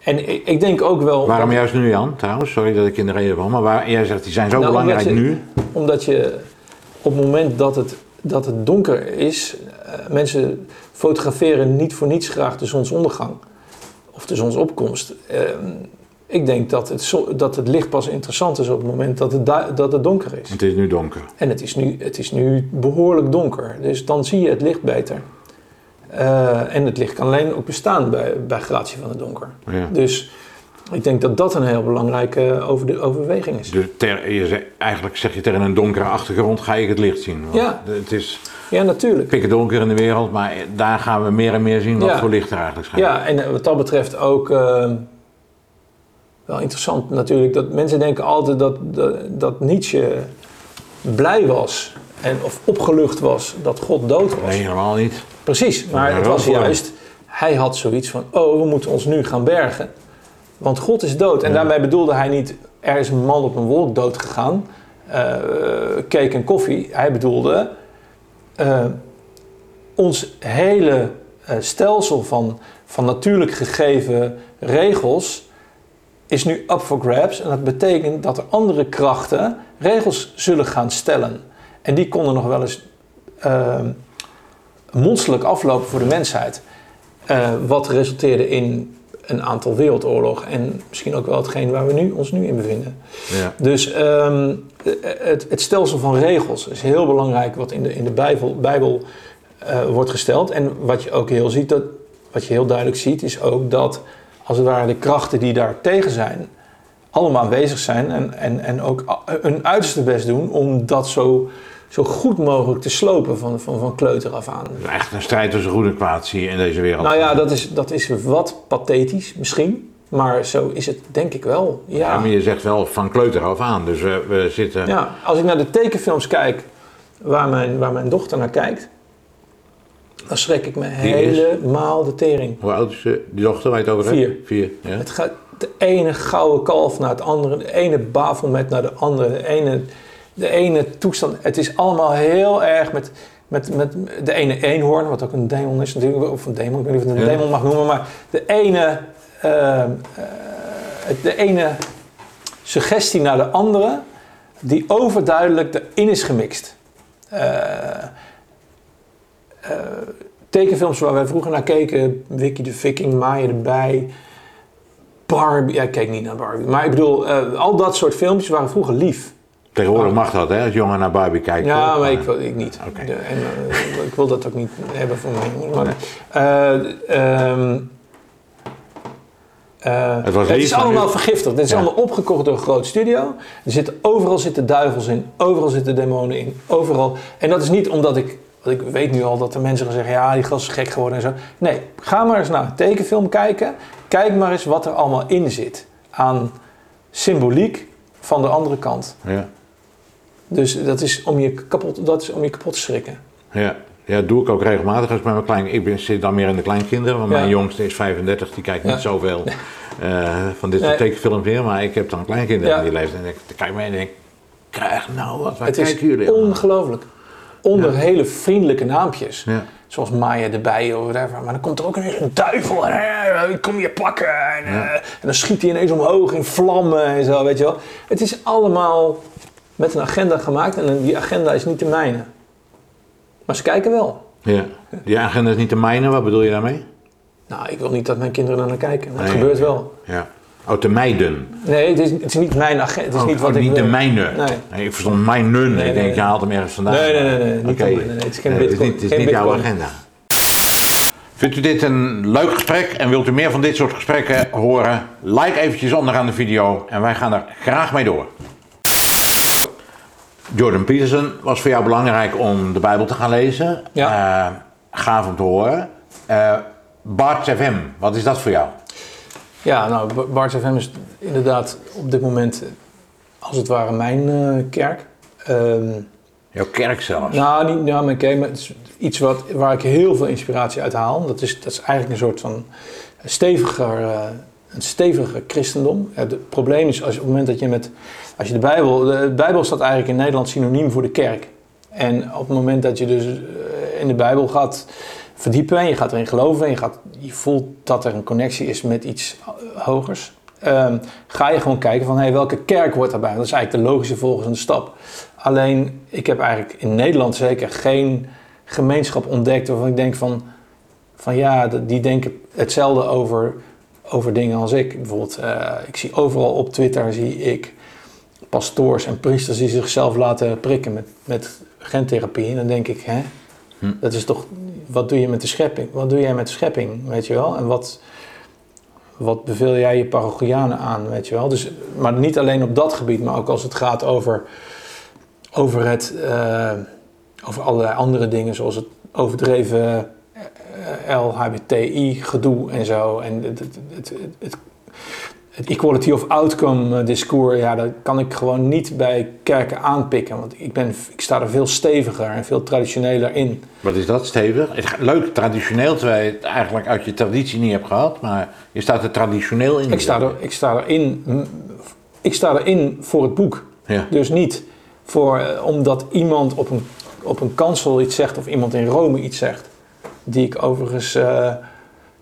En ik, ik denk ook wel... Waarom juist nu, Jan, trouwens? Sorry dat ik in de reden van, maar waar, jij zegt die zijn zo Nou, belangrijk omdat je- nu. Omdat je op het moment dat het, dat het donker is, eh, mensen fotograferen niet voor niets graag de zonsondergang of de zonsopkomst. Eh, Ik denk dat het, zo- dat het licht pas interessant is op het moment dat het, dat het donker is. Het is nu donker. En het is, nu, het is nu behoorlijk donker. Dus dan zie je het licht beter. Eh, en het licht kan alleen ook bestaan bij, bij gratie van het donker. Ja. Dus ik denk dat dat een heel belangrijke over de, overweging is. Dus ter- je zegt- eigenlijk zeg je tegen een donkere achtergrond ga ik het licht zien. Ja. Het is Ja, natuurlijk. pikken donker in de wereld, maar daar gaan we meer en meer zien wat Ja. voor licht er eigenlijk schijnt. Ja, en wat dat betreft ook eh, wel interessant natuurlijk. Dat mensen denken altijd dat, dat, dat Nietzsche blij was. En, of opgelucht was dat God dood was. Nee, helemaal niet. Precies, maar het was juist, hij had zoiets van, oh, we moeten ons nu gaan bergen. Want God is dood. En daarmee bedoelde hij niet, er is een man op een wolk dood gegaan, eh, cake en koffie. Hij bedoelde, eh, ons hele eh, stelsel van, van natuurlijk gegeven regels is nu up for grabs. En dat betekent dat er andere krachten regels zullen gaan stellen. En die konden nog wel eens... monsterlijk aflopen voor de mensheid. Eh, wat resulteerde in een aantal wereldoorlogen en misschien ook wel hetgeen waar we nu, ons nu in bevinden. Ja. Dus ehm, het, het stelsel van regels is heel belangrijk wat in de, in de Bijbel, Bijbel eh, wordt gesteld. En wat je ook heel ziet, dat, wat je heel duidelijk ziet, is ook dat als het ware de krachten die daar tegen zijn, allemaal aanwezig zijn en, en, en ook hun uiterste best doen om dat zo, zo goed mogelijk te slopen van, van, van kleuter af aan. Echt een strijd tussen goed en kwaad zie je in deze wereld. Nou ja, dat is, dat is wat pathetisch misschien, maar zo is het denk ik wel. Ja, Ja, maar je zegt wel van kleuter af aan. Dus we, we zitten... ja als ik naar de tekenfilms kijk waar mijn, waar mijn dochter naar kijkt, dan schrik ik me Die is? helemaal de tering. Hoe oud is ze? die dochter waar je het over Vier. hebt? Vier. Ja? Het gaat de ene gouden kalf naar het andere, de ene bafelmet naar de andere, de ene, de ene toestand. Het is allemaal heel erg met, met, met de ene eenhoorn, wat ook een demon is natuurlijk, of een demon, ik weet niet of het een Ja. demon mag noemen, maar de ene, eh, eh, de ene suggestie naar de andere, die overduidelijk erin is gemixt. Eh, eh, tekenfilms waar wij vroeger naar keken, Wiki de Viking, Maya erbij, Barbie, ja, ik keek niet naar Barbie, maar ik bedoel, al dat soort filmpjes waren vroeger lief. Tegenwoordig mag dat, hè, als jongen naar Barbie kijkt. Ja, maar ik, wil- ik niet. Oké. De- en, eh, ik wil dat ook niet hebben voor mijn. Maar, eh, ehm, eh, Het was het lief, is allemaal vergiftigd. Het is Ja. allemaal opgekocht door een groot studio. Er zitten, overal zitten duivels in, overal zitten demonen in, overal. En dat is niet omdat ik, want ik weet nu al dat er mensen gaan zeggen, ja, die gast is gek geworden en zo. Nee, ga maar eens naar een tekenfilm kijken. Kijk maar eens wat er allemaal in zit aan symboliek van de andere kant. Ja, Dus dat is om je kapot, dat is om je kapot te schrikken. ja. ja, dat doe ik ook regelmatig als ik met mijn klein... Ik ben, zit dan meer in de kleinkinderen, want Ja. mijn jongste is 35, die kijkt niet Ja. zoveel eh, van dit soort Nee. tekenfilms meer. Maar ik heb dan kleinkinderen Ja. in die leeftijd. En ik kijk mee en denk, krijg nou wat, waar Het is kijken jullie allemaal? ongelooflijk. Onder hele vriendelijke naampjes. Zoals Maya de Bijen of whatever. Maar dan komt er ook ineens een duivel. En, eh, ik kom je pakken. En, eh, en dan schiet hij ineens omhoog in vlammen en zo, weet je wel. Het is allemaal met een agenda gemaakt. En die agenda is niet de mijne. Maar ze kijken wel. Ja. Die agenda is niet de mijne, wat bedoel je daarmee? Nou, ik wil niet dat mijn kinderen er naar kijken. Maar het Nee. gebeurt wel. Ja. Oh, de meiden. Nee, het is, het is niet mijn agenda. Het is Oh, niet wat oh, ik niet wil. de mijne. Nee. ik verstond mijnen. Nee, ik denk, nee. je haalt hem ergens vandaan. Nee, nee, nee, nee, niet. Nee, het is geen Nee, het is bitcoin. niet, het is niet jouw bitcoin. agenda. Vindt u dit een leuk gesprek en wilt u meer van dit soort gesprekken horen? Like eventjes onderaan de video en wij gaan er graag mee door. Jordan Peterson was voor jou belangrijk om de Bijbel te gaan lezen. Ja. Eh, gaaf om te horen. Eh Bart FM, wat is dat voor jou? Ja, nou, Ba- Bart FM is inderdaad op dit moment als het ware mijn eh, kerk. Ehm, Jouw kerk zelfs. nou, niet nou, mijn kerk, maar het is iets wat, waar ik heel veel inspiratie uit haal. Dat is, dat is eigenlijk een soort van steviger, een steviger christendom. Het probleem is als, op het moment dat je met, als je de Bijbel, de Bijbel staat eigenlijk in Nederland synoniem voor de kerk. En op het moment dat je dus eh, in de Bijbel gaat verdiepen en je gaat erin geloven en je, gaat, je voelt dat er een connectie is met iets hogers, ehm, ga je gewoon kijken van hey, welke kerk wordt daarbij. Dat is eigenlijk de logische volgende stap. Alleen, ik heb eigenlijk in Nederland zeker geen gemeenschap ontdekt waarvan ik denk van, van ja, die denken hetzelfde over, over dingen als ik. Bijvoorbeeld, eh, ik zie overal op Twitter zie ik pastoors en priesters die zichzelf laten prikken met, met gentherapie. En dan denk ik, hè, dat is toch, wat doe je met de schepping? Wat doe jij met de schepping, weet je wel? En wat, wat beveel jij je parochianen aan, weet je wel? Dus, maar niet alleen op dat gebied, maar ook als het gaat over, over, het, eh, over allerlei andere dingen, zoals het overdreven eh, LHBTI-gedoe en zo. En het, het, het, het, equality of outcome eh, discours, ja, dat kan ik gewoon niet bij kerken aanpikken. Want ik, ben, ik sta er veel steviger en veel traditioneler in. Wat is dat, stevig? Leuk, traditioneel, terwijl je het eigenlijk uit je traditie niet hebt gehad, maar je staat er traditioneel in. Ik sta, er, ik sta erin, ik sta erin voor het boek. Ja. Dus niet voor, eh, omdat iemand op een, op een kansel iets zegt of iemand in Rome iets zegt. Die ik overigens eh,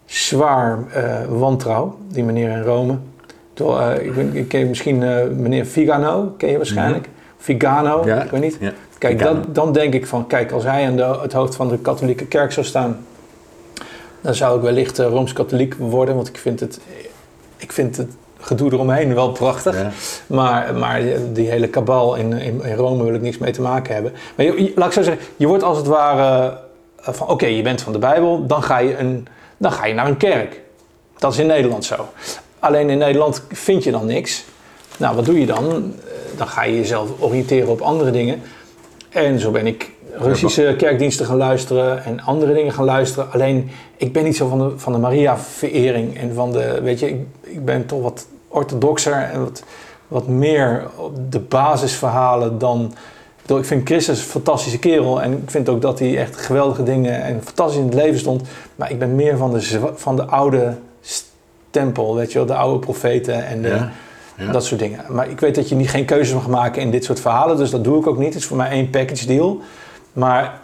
zwaar wantrouw, die meneer in Rome. Terwijl, eh, ik, ben, ik ken misschien eh, meneer Vigano, ken je waarschijnlijk. Vigano, Mhm. Ja, ik weet niet. ja. Kijk, Vigano. dat, dan denk ik van, kijk, als hij aan de, het hoofd van de katholieke kerk zou staan, dan zou ik wellicht eh, Rooms-Katholiek worden, want ik vind het, ik vind het gedoe eromheen wel prachtig. Ja. Maar, maar die hele kabal in, in, in Rome wil ik niks mee te maken hebben. Maar je, je- laat ik zo zeggen, je wordt als het ware van oké, je bent van de Bijbel, dan ga, je een, dan ga je naar een kerk. Dat is in Nederland zo. Alleen in Nederland vind je dan niks. Nou, wat doe je dan? Eh, Dan ga je jezelf oriënteren op andere dingen. En zo ben ik Russische kerkdiensten gaan luisteren en andere dingen gaan luisteren. Alleen, ik ben niet zo van de, van de Maria-verering en van de, weet je, ik, ik ben toch wat orthodoxer en wat, wat meer op de basisverhalen dan... Ik vind Christus een fantastische kerel en ik vind ook dat hij echt geweldige dingen en fantastisch in het leven stond. Maar ik ben meer van de, van de oude stempel, weet je wel, de oude profeten en de, Ja, ja. dat soort dingen. Maar ik weet dat je niet, geen keuze mag maken in dit soort verhalen, dus dat doe ik ook niet. Het is voor mij één package deal. Maar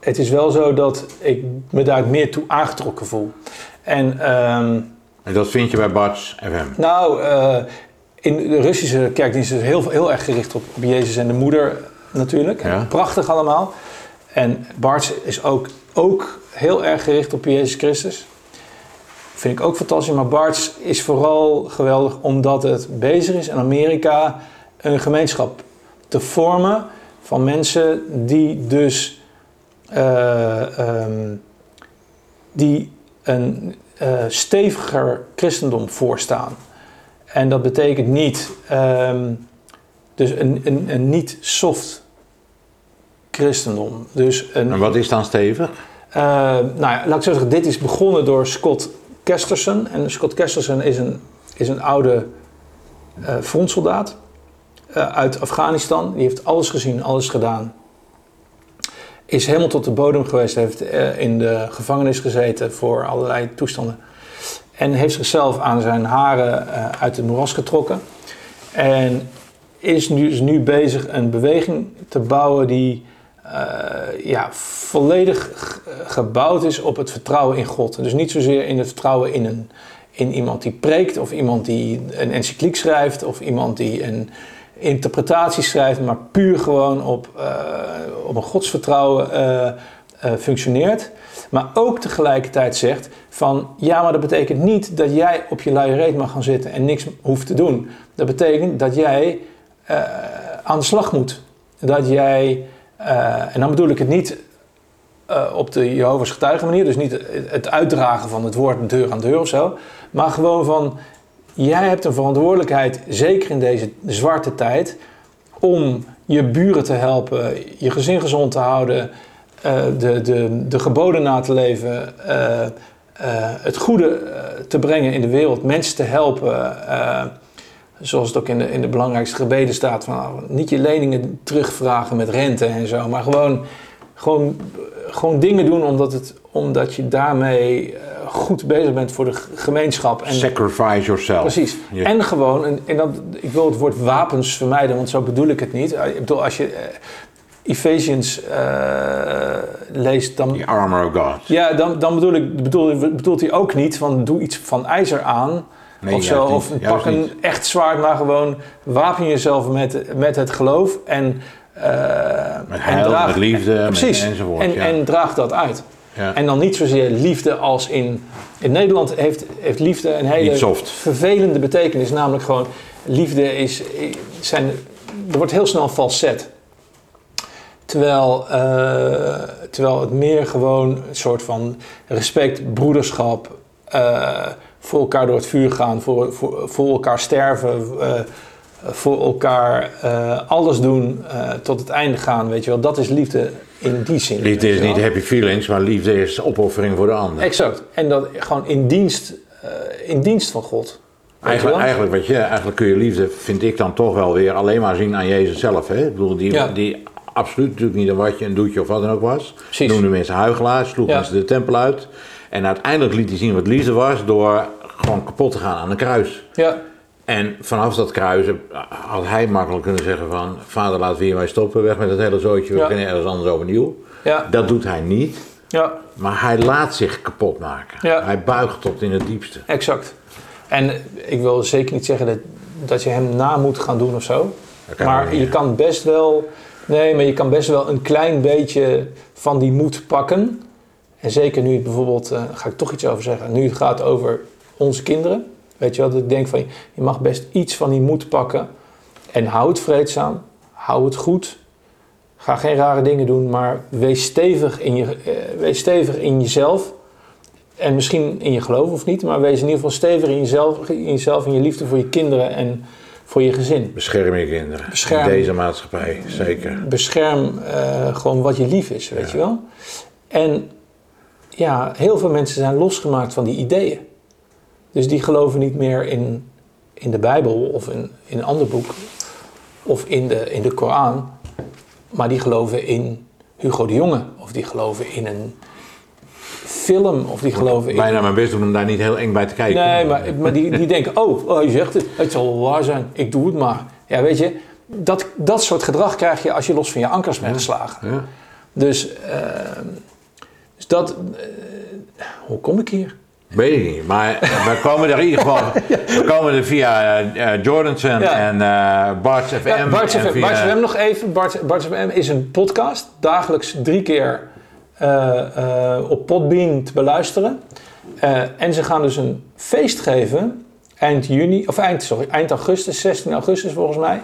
het is wel zo dat ik me daar meer toe aangetrokken voel. En ehm, En dat vind je bij Barts FM. nou, eh, in de Russische kerkdienst is heel, heel erg gericht op, op Jezus en de moeder natuurlijk. Ja. Prachtig allemaal. En Barts is ook, ook heel erg gericht op Jezus Christus. Vind ik ook fantastisch. Maar Barts is vooral geweldig omdat het bezig is in Amerika een gemeenschap te vormen van mensen die dus eh, ehm, die een eh, steviger christendom voorstaan. En dat betekent niet, ehm, dus een, een, een niet soft christendom. Dus een, En wat is dan stevig? eh, nou ja, laat ik zo zeggen, dit is begonnen door Scott Kesterson. En Scott Kesterson is een, is een oude eh, frontsoldaat eh, uit Afghanistan. Die heeft alles gezien, alles gedaan. Is helemaal tot de bodem geweest, heeft eh, in de gevangenis gezeten voor allerlei toestanden. En heeft zichzelf aan zijn haren uit het moeras getrokken. En is nu, is nu bezig een beweging te bouwen die eh, ja, volledig gebouwd is op het vertrouwen in God. Dus niet zozeer in het vertrouwen in, een, in iemand die preekt, of iemand die een encycliek schrijft, of iemand die een interpretatie schrijft, maar puur gewoon op, eh, op een godsvertrouwen eh, functioneert. Maar ook tegelijkertijd zegt van ja, maar dat betekent niet dat jij op je luie mag gaan zitten en niks hoeft te doen. Dat betekent dat jij aan de slag moet. Dat jij, en dan bedoel ik het niet eh, op de Jehovah's getuigen manier, dus niet het uitdragen van het woord deur aan deur of zo, maar gewoon van jij hebt een verantwoordelijkheid, zeker in deze zwarte tijd, om je buren te helpen, je gezin gezond te houden, eh, de, de, de geboden na te leven, eh, eh, het goede eh, te brengen in de wereld, mensen te helpen. Zoals het ook in de, in de belangrijkste gebeden staat, van, nou, niet je leningen terugvragen met rente en zo, maar gewoon, gewoon, gewoon dingen doen omdat, het, omdat je daarmee eh, goed bezig bent voor de gemeenschap. En, Sacrifice yourself. Precies. En gewoon, en, en dat, ik wil het woord wapens vermijden, want zo bedoel ik het niet. Eh, Ik bedoel, als je eh, Ephesians leest, dan, The armor of God. ja, dan, dan bedoel ik, bedoel, bedoelt hij ook niet van doe iets van ijzer aan. Nee, of zo, of niet. pak een echt zwaard, maar gewoon wapen jezelf met, met het geloof en, eh Met en heil, met liefde, met- precies, enzovoort, En, ja. en draag dat uit. Ja. En dan niet zozeer liefde als in... In Nederland heeft, heeft liefde een hele vervelende betekenis. Namelijk gewoon, liefde is... Zijn, er wordt heel snel falset. Terwijl, eh, terwijl het meer gewoon een soort van respect, broederschap, eh, voor elkaar door het vuur gaan, voor, voor, voor elkaar sterven, eh, voor elkaar eh, alles doen eh, tot het einde gaan, weet je wel. Dat is liefde in die zin. Liefde is niet happy feelings, maar liefde is opoffering voor de ander. Exact. En dat gewoon in dienst, in dienst van God. Eigenlijk, eigenlijk, wat je, eigenlijk kun je liefde, vind ik dan toch wel weer alleen maar zien aan Jezus zelf. Hè? Ik bedoel, die, Ja. die absoluut natuurlijk niet een watje, een doetje of wat dan ook was. Precies. Noemde mensen huigelaars, sloeg Ja. mensen de tempel uit. En uiteindelijk liet hij zien wat liefde was door gewoon kapot te gaan aan een kruis. Ja, En vanaf dat kruis eh, had hij makkelijk kunnen zeggen van... Vader, laat we hiermee stoppen, weg met het hele zootje, we Ja. beginnen ergens anders overnieuw. ja, Dat doet hij niet, ja, maar hij laat zich kapot maken. Ja. Hij buigt tot in het diepste. exact. En ik wil zeker niet zeggen dat, dat je hem na moet gaan doen of zo. Maar niet, je kan best wel, nee, maar je kan best wel een klein beetje van die moed pakken. En zeker nu het bijvoorbeeld, daar ga ik toch iets over zeggen, nu het gaat over onze kinderen. Weet je wel, dat ik denk van, je mag best iets van die moed pakken. En hou het vreedzaam, hou het goed. Ga geen rare dingen doen, maar wees stevig in, je, eh, wees stevig in jezelf. En misschien in je geloof of niet, maar wees in ieder geval stevig in jezelf, in jezelf, in je liefde voor je kinderen en voor je gezin. Bescherm je kinderen. Bescherm. In deze maatschappij, zeker. bescherm eh, gewoon wat je lief is, weet je wel. En ja, heel veel mensen zijn losgemaakt van die ideeën. Dus die geloven niet meer in, in de Bijbel of in, in een ander boek of in de, in de Koran. Maar die geloven in Hugo de Jonge of die geloven in een film of die geloven in... Bijna mijn best doen om daar niet heel eng bij te kijken. Nee, maar, maar die, die denken, oh, oh, je zegt het, het zal wel waar zijn, ik doe het maar. Ja, weet je, dat, dat soort gedrag krijg je als je los van je ankers bent geslagen. Ja. Dus, eh, dus dat, eh, hoe kom ik hier? Weet ik niet, maar we komen er in ieder geval we komen er via Jordanson Ja. en eh Bart's FM. Ja, Bart's FM, via- Bart's FM nog even. Bart, Bart's FM is een podcast, dagelijks drie keer op Podbean te beluisteren. En ze gaan dus een feest geven eind juni, of eind, sorry, eind augustus, 16 augustus volgens mij.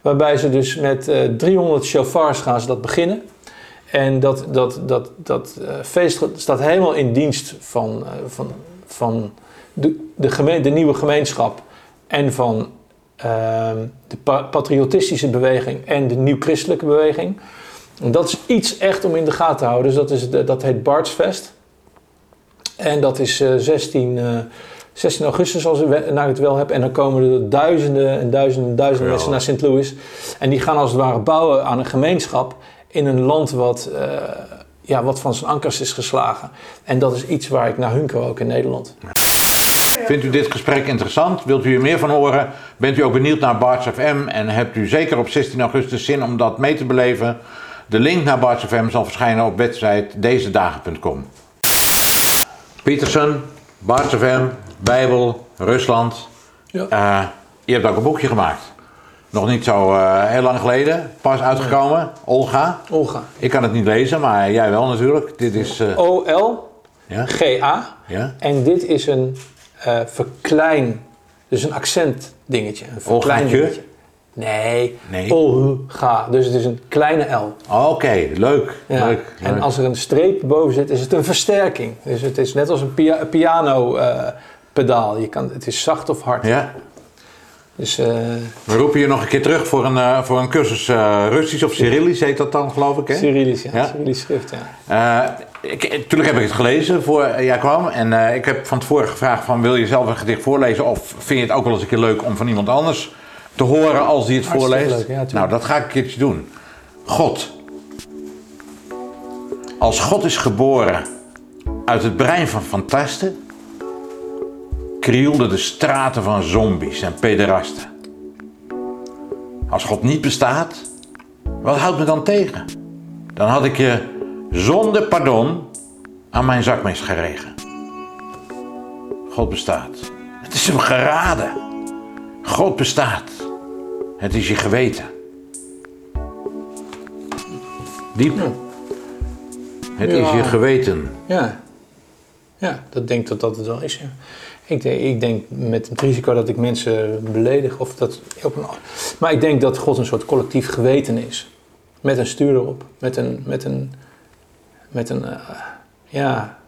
Waarbij ze dus met eh 300 chauffeurs gaan ze dat beginnen. En dat, dat, dat, dat eh, feest staat helemaal in dienst van, eh, van, van de, de, nieuwe gemeenschap en van ehm, de pa- patriotistische beweging en de nieuw-christelijke beweging. En dat is iets echt om in de gaten te houden. Dus dat, is de, dat heet Bartsfest. En dat is eh, 16, eh, 16 augustus, als ik het wel heb. En dan komen er duizenden en duizenden en duizenden mensen naar St. Louis. En die gaan als het ware bouwen aan een gemeenschap in een land wat, eh, ja, wat van zijn ankers is geslagen. En dat is iets waar ik naar hunker ook in Nederland. Vindt u dit gesprek interessant? Wilt u er meer van horen? Bent u ook benieuwd naar Bart's FM? En hebt u zeker op 16 augustus zin om dat mee te beleven? De link naar Bart's FM zal verschijnen op website dezedagen.com. Peterson, Bart's FM, Bijbel, Rusland. Ja. Eh, je hebt ook een boekje gemaakt. Nog niet zo eh, heel lang geleden. Pas uitgekomen. Olga. Olga. Ik kan het niet lezen, maar jij wel natuurlijk. Dit is... eh, O-L-G-A. ja? Ja? En dit is een eh, verklein, dus een accent dingetje. Een verklein Olgaatje? dingetje. Nee, Nee. Olga. Dus het is een kleine L. Oké, leuk. Ja. leuk, En leuk. als er een streep boven zit, is het een versterking. Dus het is net als een pia- piano pedaal. Je kan, het is zacht of hard. Ja? Dus eh, We roepen je nog een keer terug voor een, eh, voor een cursus eh, Russisch of Cyrillisch heet dat dan, geloof ik. Hè? Cyrillisch, ja. Ja. Cyrillisch schrift, ja. Ik, natuurlijk heb ik het gelezen voor jij kwam. En ik heb van tevoren gevraagd van wil je zelf een gedicht voorlezen of vind je het ook wel eens een keer leuk om van iemand anders te horen als die het Hartstikke voorleest? leuk, ja, nou, dat ga ik een keertje doen. God. Als God is geboren uit het brein van fantasten, krioelden de straten van zombies en pederasten. Als God niet bestaat, wat houdt me dan tegen? Dan had ik je zonder pardon aan mijn zakmes geregen. God bestaat. Het is hem geraden. God bestaat. Het is je geweten. Diep. Het Ja. is je geweten. Ja. Ja, dat denk dat dat het wel is. Ja. Ik, denk, ik denk met het risico dat ik mensen beledig of dat op een, maar ik denk dat God een soort collectief geweten is. Met een stuur erop, met een, met een, met een, eh, ja,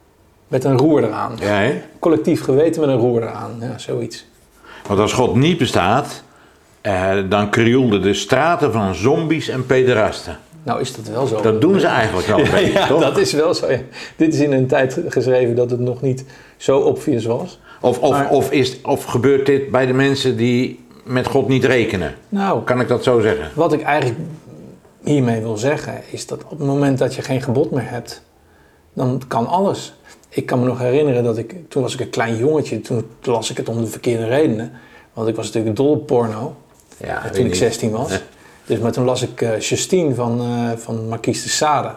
met een roer eraan. Ja? Collectief geweten met een roer eraan, ja, zoiets. Want als God niet bestaat, eh, dan krioelden de straten van zombies en pederasten. Nou is dat wel zo. Dat doen ze eigenlijk wel een beetje, ja, toch? dat is wel zo. ja. Dit is in een tijd geschreven dat het nog niet zo obvious was. Of, of, Maar- of, is, of gebeurt dit bij de mensen die met God niet rekenen? Nou, Kan ik dat zo zeggen? Wat ik eigenlijk hiermee wil zeggen is dat op het moment dat je geen gebod meer hebt, dan kan alles. Ik kan me nog herinneren dat ik, toen was ik een klein jongetje, toen las ik het om de verkeerde redenen. Want ik was natuurlijk dol op porno, Ja, toen ik 16 was. Dus, maar toen las ik eh, Justine van, eh van Marquise de Sade.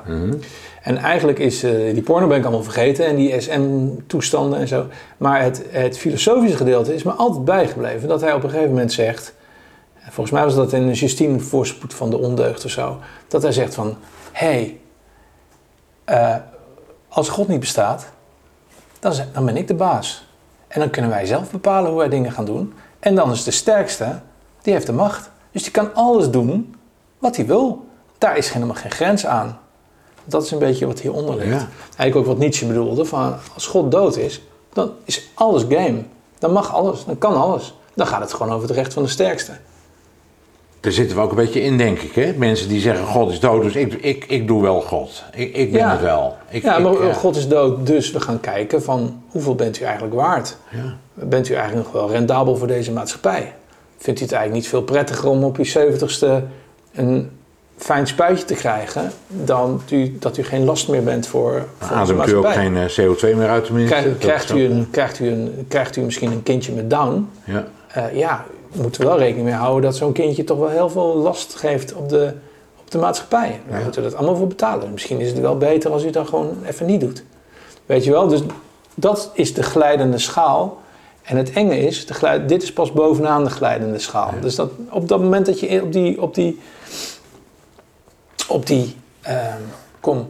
En eigenlijk is eh, die porno ben ik allemaal vergeten en die SM-toestanden en zo. Maar het, het filosofische gedeelte is me altijd bijgebleven. Dat hij op een gegeven moment zegt, en volgens mij was dat in Justine Voorspoed van de Ondeugd of zo. Dat hij zegt van, hé, hey, eh, als God niet bestaat, dan, dan ben ik de baas. En dan kunnen wij zelf bepalen hoe wij dingen gaan doen. En dan is de sterkste, die heeft de macht. Dus die kan alles doen wat hij wil. Daar is helemaal geen grens aan. Dat is een beetje wat hieronder ligt. Ja. Eigenlijk ook wat Nietzsche bedoelde, van als God dood is, dan is alles game. Dan mag alles, dan kan alles. Dan gaat het gewoon over het recht van de sterkste. Daar zitten we ook een beetje in, denk ik. Hè? Mensen die zeggen, God is dood, dus ik, ik, ik doe wel God. Ik, ik ben Ja. het wel. Ik, ja, ik, maar ja. God is dood, dus we gaan kijken van hoeveel bent u eigenlijk waard? Ja. Bent u eigenlijk nog wel rendabel voor deze maatschappij? Vindt u het eigenlijk niet veel prettiger om op je zeventigste een fijn spuitje te krijgen, dan u, dat u geen last meer bent voor, voor Ademt u ook geen eh, CO2 meer uit tenminste? Krijgt, Dat krijgt, u een, krijgt, u een, krijgt u misschien een kindje met Down? Ja. Eh, ja, we moeten wel rekening mee houden dat zo'n kindje toch wel heel veel last geeft op de, op de maatschappij. We Ja. moeten dat allemaal voor betalen. Misschien is het wel beter als u dat gewoon even niet doet. Weet je wel? Dus dat is de glijdende schaal. En het enge is, de dit is pas bovenaan de glijdende schaal. Dus dat, op dat moment dat je op die, op die, op die ehm, kom,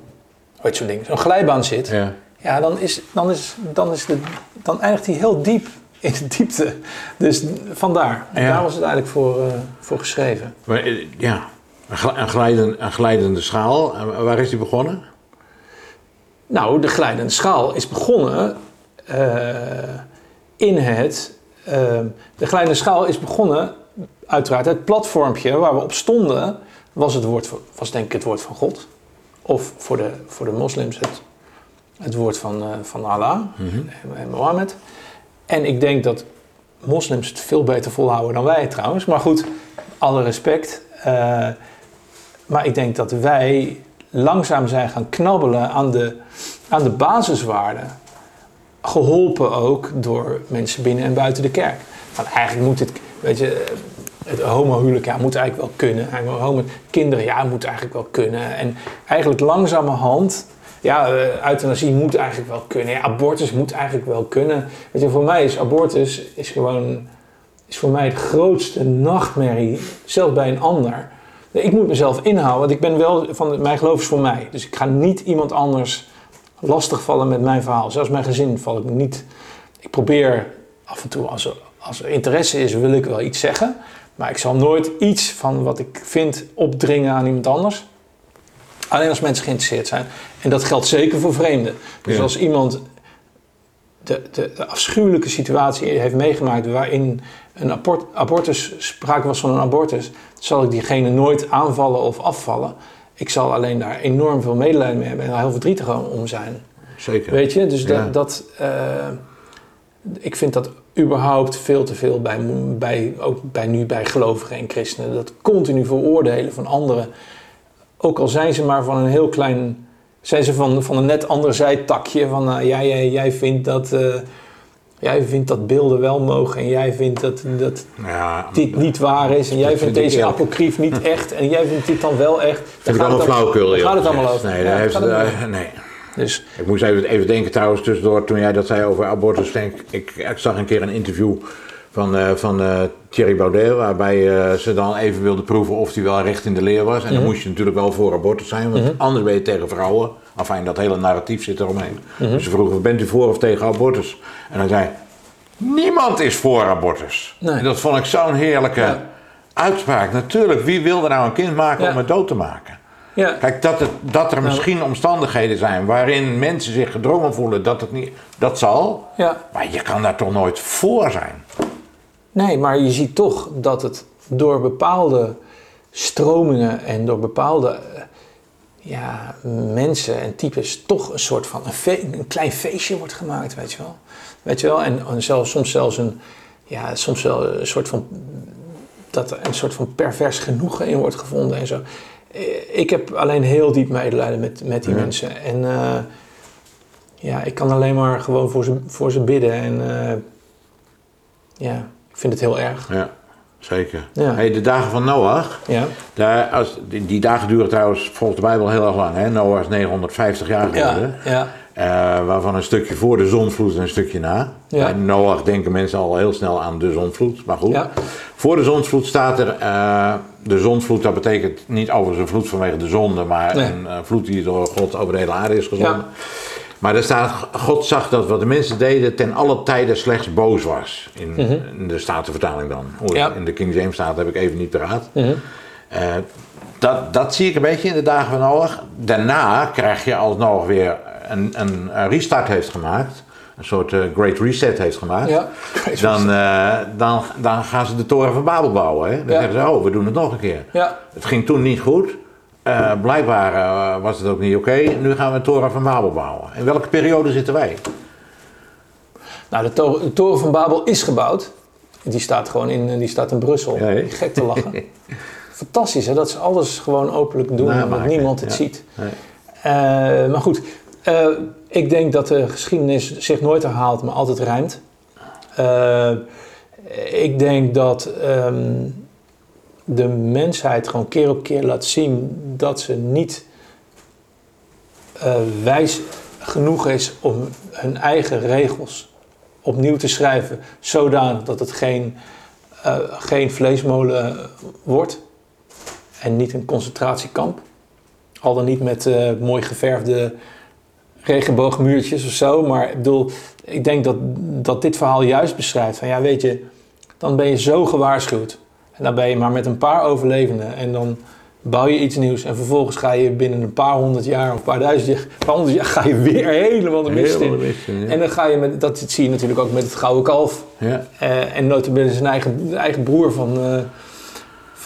heet zo'n ding, zo'n glijbaan zit, Ja. ja, dan, is, dan, is, dan, is de, dan eindigt hij heel diep in de diepte. Dus vandaar. Ja. Daar was het eigenlijk voor, eh, voor geschreven. Maar, eh, ja. Een, gl- een, glijden, een glijdende schaal. En waar is die begonnen? Nou, de glijdende schaal is begonnen eh, in het. eh, de glijdende schaal is begonnen, uiteraard, het platformpje waar we op stonden, was, het woord, van- was denk ik het woord van God. Of voor de, voor de moslims het, het woord van, eh, van Allah en, en Mohammed. En ik denk dat moslims het veel beter volhouden dan wij trouwens. Maar goed, alle respect. Eh, maar ik denk dat wij langzaam zijn gaan knabbelen aan de, aan de basiswaarden. Geholpen ook door mensen binnen en buiten de kerk. Want eigenlijk moet het, weet je, het homohuwelijk ja, moet eigenlijk wel kunnen. Homo, kinderen, ja, moet eigenlijk wel kunnen. En eigenlijk langzamerhand, ja, eh, euthanasie moet eigenlijk wel kunnen. Ja, abortus moet eigenlijk wel kunnen. Weet je, voor mij is abortus is gewoon, is voor mij de grootste nachtmerrie, zelfs bij een ander. Ik moet mezelf inhouden, want ik ben wel van mijn geloof is voor mij. Dus ik ga niet iemand anders lastigvallen met mijn verhaal. Zelfs mijn gezin val ik niet. Ik probeer af en toe, als er, als er interesse is, wil ik wel iets zeggen. Maar ik zal nooit iets van wat ik vind opdringen aan iemand anders. Alleen als mensen geïnteresseerd zijn. En dat geldt zeker voor vreemden. Dus Ja. als iemand de, de, de afschuwelijke situatie heeft meegemaakt waarin een abort, abortus, sprake was van een abortus, zal ik diegene nooit aanvallen of afvallen. Ik zal alleen daar enorm veel medelijden mee hebben en daar heel verdrietig om zijn. Zeker. Weet je, dus Ja. dat, dat eh, ik vind dat überhaupt veel te veel bij, bij, ook bij nu bij gelovigen en christenen. Dat continu veroordelen van anderen. Ook al zijn ze maar van een heel klein, zijn ze van, van een net ander zijtakje. Van eh, jij, jij, jij vindt dat, eh, jij vindt dat beelden wel mogen en jij vindt dat, dat Ja, dit niet waar is. En jij vindt deze apocrief niet echt en jij vindt dit dan wel echt. Daar allemaal gaat het. Daar gaat het allemaal over. Nee, daar Ja, heeft het, allemaal eh, nee. Dus Ik moest even, even denken trouwens tussendoor, toen jij dat zei over abortus. Denk, ik, ik zag een keer een interview van, eh, van eh, Thierry Baudet, waarbij eh, ze dan even wilden proeven of hij wel recht in de leer was. En dan moest je natuurlijk wel voor abortus zijn, want anders ben je tegen vrouwen. Enfin, dat hele narratief zit eromheen. Dus ze vroegen, bent u voor of tegen abortus? En hij zei, niemand is voor abortus. Nee. En dat vond ik zo'n heerlijke Ja. uitspraak. Natuurlijk, wie wil er nou een kind maken Ja. om het dood te maken? Ja. Kijk, dat, het, dat er misschien omstandigheden zijn waarin mensen zich gedrongen voelen, dat het niet, dat zal. ja. Maar je kan daar toch nooit voor zijn. Nee, maar je ziet toch dat het door bepaalde stromingen en door bepaalde eh, ja, mensen en types toch een soort van een, fe- een klein feestje wordt gemaakt, weet je wel. Weet je wel? En, en zelfs, soms zelfs een, ja, soms wel een soort van, dat er een soort van pervers genoegen in wordt gevonden en zo. Eh, Ik heb alleen heel diep medelijden met, met die mensen. En eh, ja, ik kan alleen maar gewoon voor ze, voor ze bidden. En eh, ja, ik vind het heel erg. Ja, zeker. Ja. Hey, de dagen van Noach, Ja, daar, als, die, die dagen duren trouwens volgens de Bijbel heel erg lang. Hè? Noach is 950 jaar geworden. ja, ja. Eh, waarvan een stukje voor de zonvloed en een stukje na. Ja. Bij Noach denken mensen al heel snel aan de zonvloed, maar goed. Ja. Voor de zonvloed staat er, eh, de zonvloed, dat betekent niet over een vloed vanwege de zonde, maar Nee. een eh, vloed die door God over de hele aarde is gezonden. Ja. Maar er staat, God zag dat wat de mensen deden ten alle tijden slechts boos was. In, in de Statenvertaling dan. Hoe Mhm. Ja. Mhm. In de King James staat heb ik even niet paraat. Eh, dat, dat zie ik een beetje in de dagen van Noach. Daarna krijg je als Noach weer een, een, een restart heeft gemaakt. Een soort eh, Great Reset heeft gemaakt. Ja, dan, eh, dan, dan gaan ze de toren van Babel bouwen. Hè? Dan Ja. zeggen ze, oh, we doen het nog een keer. Ja. Het ging toen niet goed. Eh, blijkbaar eh, was het ook niet oké. Nu gaan we de toren van Babel bouwen. In welke periode zitten wij? Nou, de, to- de toren van Babel is gebouwd. Die staat gewoon in, die staat in Brussel. Ja? Gek te lachen. Fantastisch hè, dat ze alles gewoon openlijk doen en dat Namaken, niemand het ja. ziet. Eh, maar goed, eh, ik denk dat de geschiedenis zich nooit herhaalt, maar altijd rijmt. Eh, ik denk dat ehm, de mensheid gewoon keer op keer laat zien dat ze niet eh, wijs genoeg is om hun eigen regels opnieuw te schrijven, zodanig dat het geen, geen vleesmolen wordt en niet een concentratiekamp. Al dan niet met mooi geverfde regenboogmuurtjes of zo. Maar ik bedoel, ik denk dat, dat dit verhaal juist beschrijft van ja, weet je, dan ben je zo gewaarschuwd. En dan ben je maar met een paar overlevenden en dan bouw je iets nieuws. En vervolgens ga je binnen een paar honderd jaar of een paar duizend jaar, een paar honderd jaar ga je weer helemaal de mist in. ja. En dan ga je met, dat zie je natuurlijk ook met het gouden kalf. Ja. Eh, en notabene zijn eigen, eigen broer van, eh,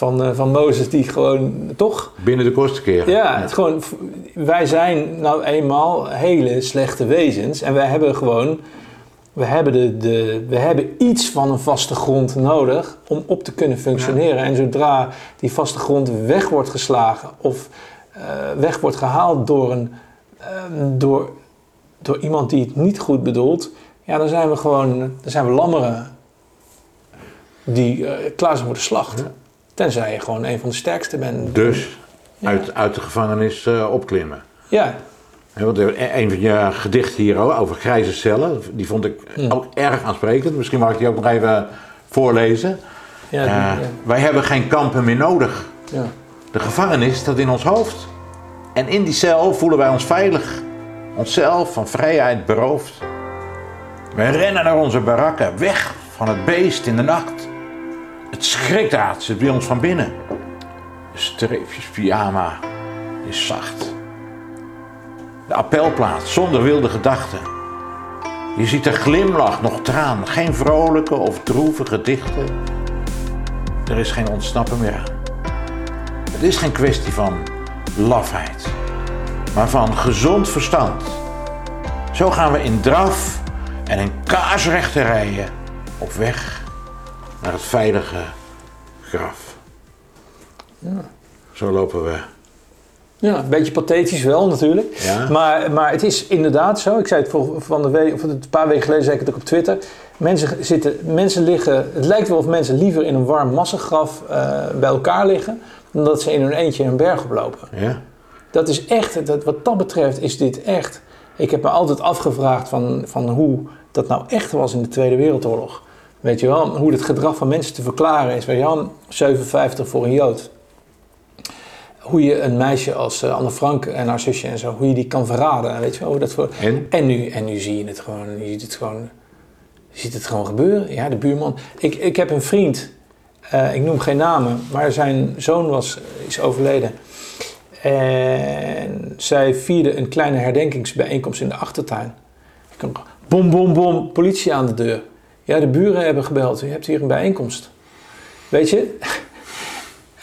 van, eh, van Mozes, die gewoon toch Binnen de kosten keren. ja, het gewoon, wij zijn nou eenmaal hele slechte wezens en wij hebben gewoon, we hebben, de, de, we hebben iets van een vaste grond nodig om op te kunnen functioneren. En zodra die vaste grond weg wordt geslagen of eh, weg wordt gehaald door, een, ehm, door, door iemand die het niet goed bedoelt, ja, dan zijn we gewoon, dan zijn we lammeren die eh, klaar zijn voor de slacht. Tenzij je gewoon een van de sterkste bent. Dus uit, uit de gevangenis eh, opklimmen. Ja, Want er- een van je gedichten hier over grijze cellen, die vond ik ook erg aansprekend. Misschien mag ik die ook nog even voorlezen. ja, Eh. Wij hebben geen kampen meer nodig. ja. De gevangenis staat in ons hoofd. En in die cel voelen wij ons veilig. Onszelf van vrijheid beroofd. Wij rennen naar onze barakken, weg van het beest in de nacht. Het schrikdraad zit bij ons van binnen. De streepjes pyjama is zacht. De appelplaat zonder wilde gedachten. Je ziet er glimlach, nog traan, geen vrolijke of droeve gedichten. Er is geen ontsnappen meer aan. Het is geen kwestie van lafheid, maar van gezond verstand. Zo gaan we in draf en in kaarsrechte rijen op weg naar het veilige graf. Zo lopen we. Ja, een beetje pathetisch wel natuurlijk. Ja. Maar, maar het is inderdaad zo. Ik zei het voor, van de week, of een paar weken geleden zei ik het ook op Twitter. Mensen, zitten, mensen liggen, het lijkt wel of mensen liever in een warm massagraf eh, bij elkaar liggen. dan dat ze in hun eentje een berg oplopen. Ja? Dat is echt, dat, wat dat betreft is dit echt. Ik heb me altijd afgevraagd van, van hoe dat nou echt was in de Tweede Wereldoorlog. Weet je wel, hoe het gedrag van mensen te verklaren is. Weet je wel, 57 voor een Jood. Hoe je een meisje als eh, Anne Frank en haar zusje en zo, hoe je die kan verraden. Weet je wel, hoe dat voor... En? En nu, en nu zie je het gewoon, je ziet het gewoon, je ziet het gewoon gebeuren. Ja, de buurman. Ik, ik heb een vriend, eh, ik noem geen namen, maar zijn zoon was, is overleden. En zij vierde een kleine herdenkingsbijeenkomst in de achtertuin. Bom, bom, bom, politie aan de deur. Ja, de buren hebben gebeld. U hebt hier een bijeenkomst. Weet je?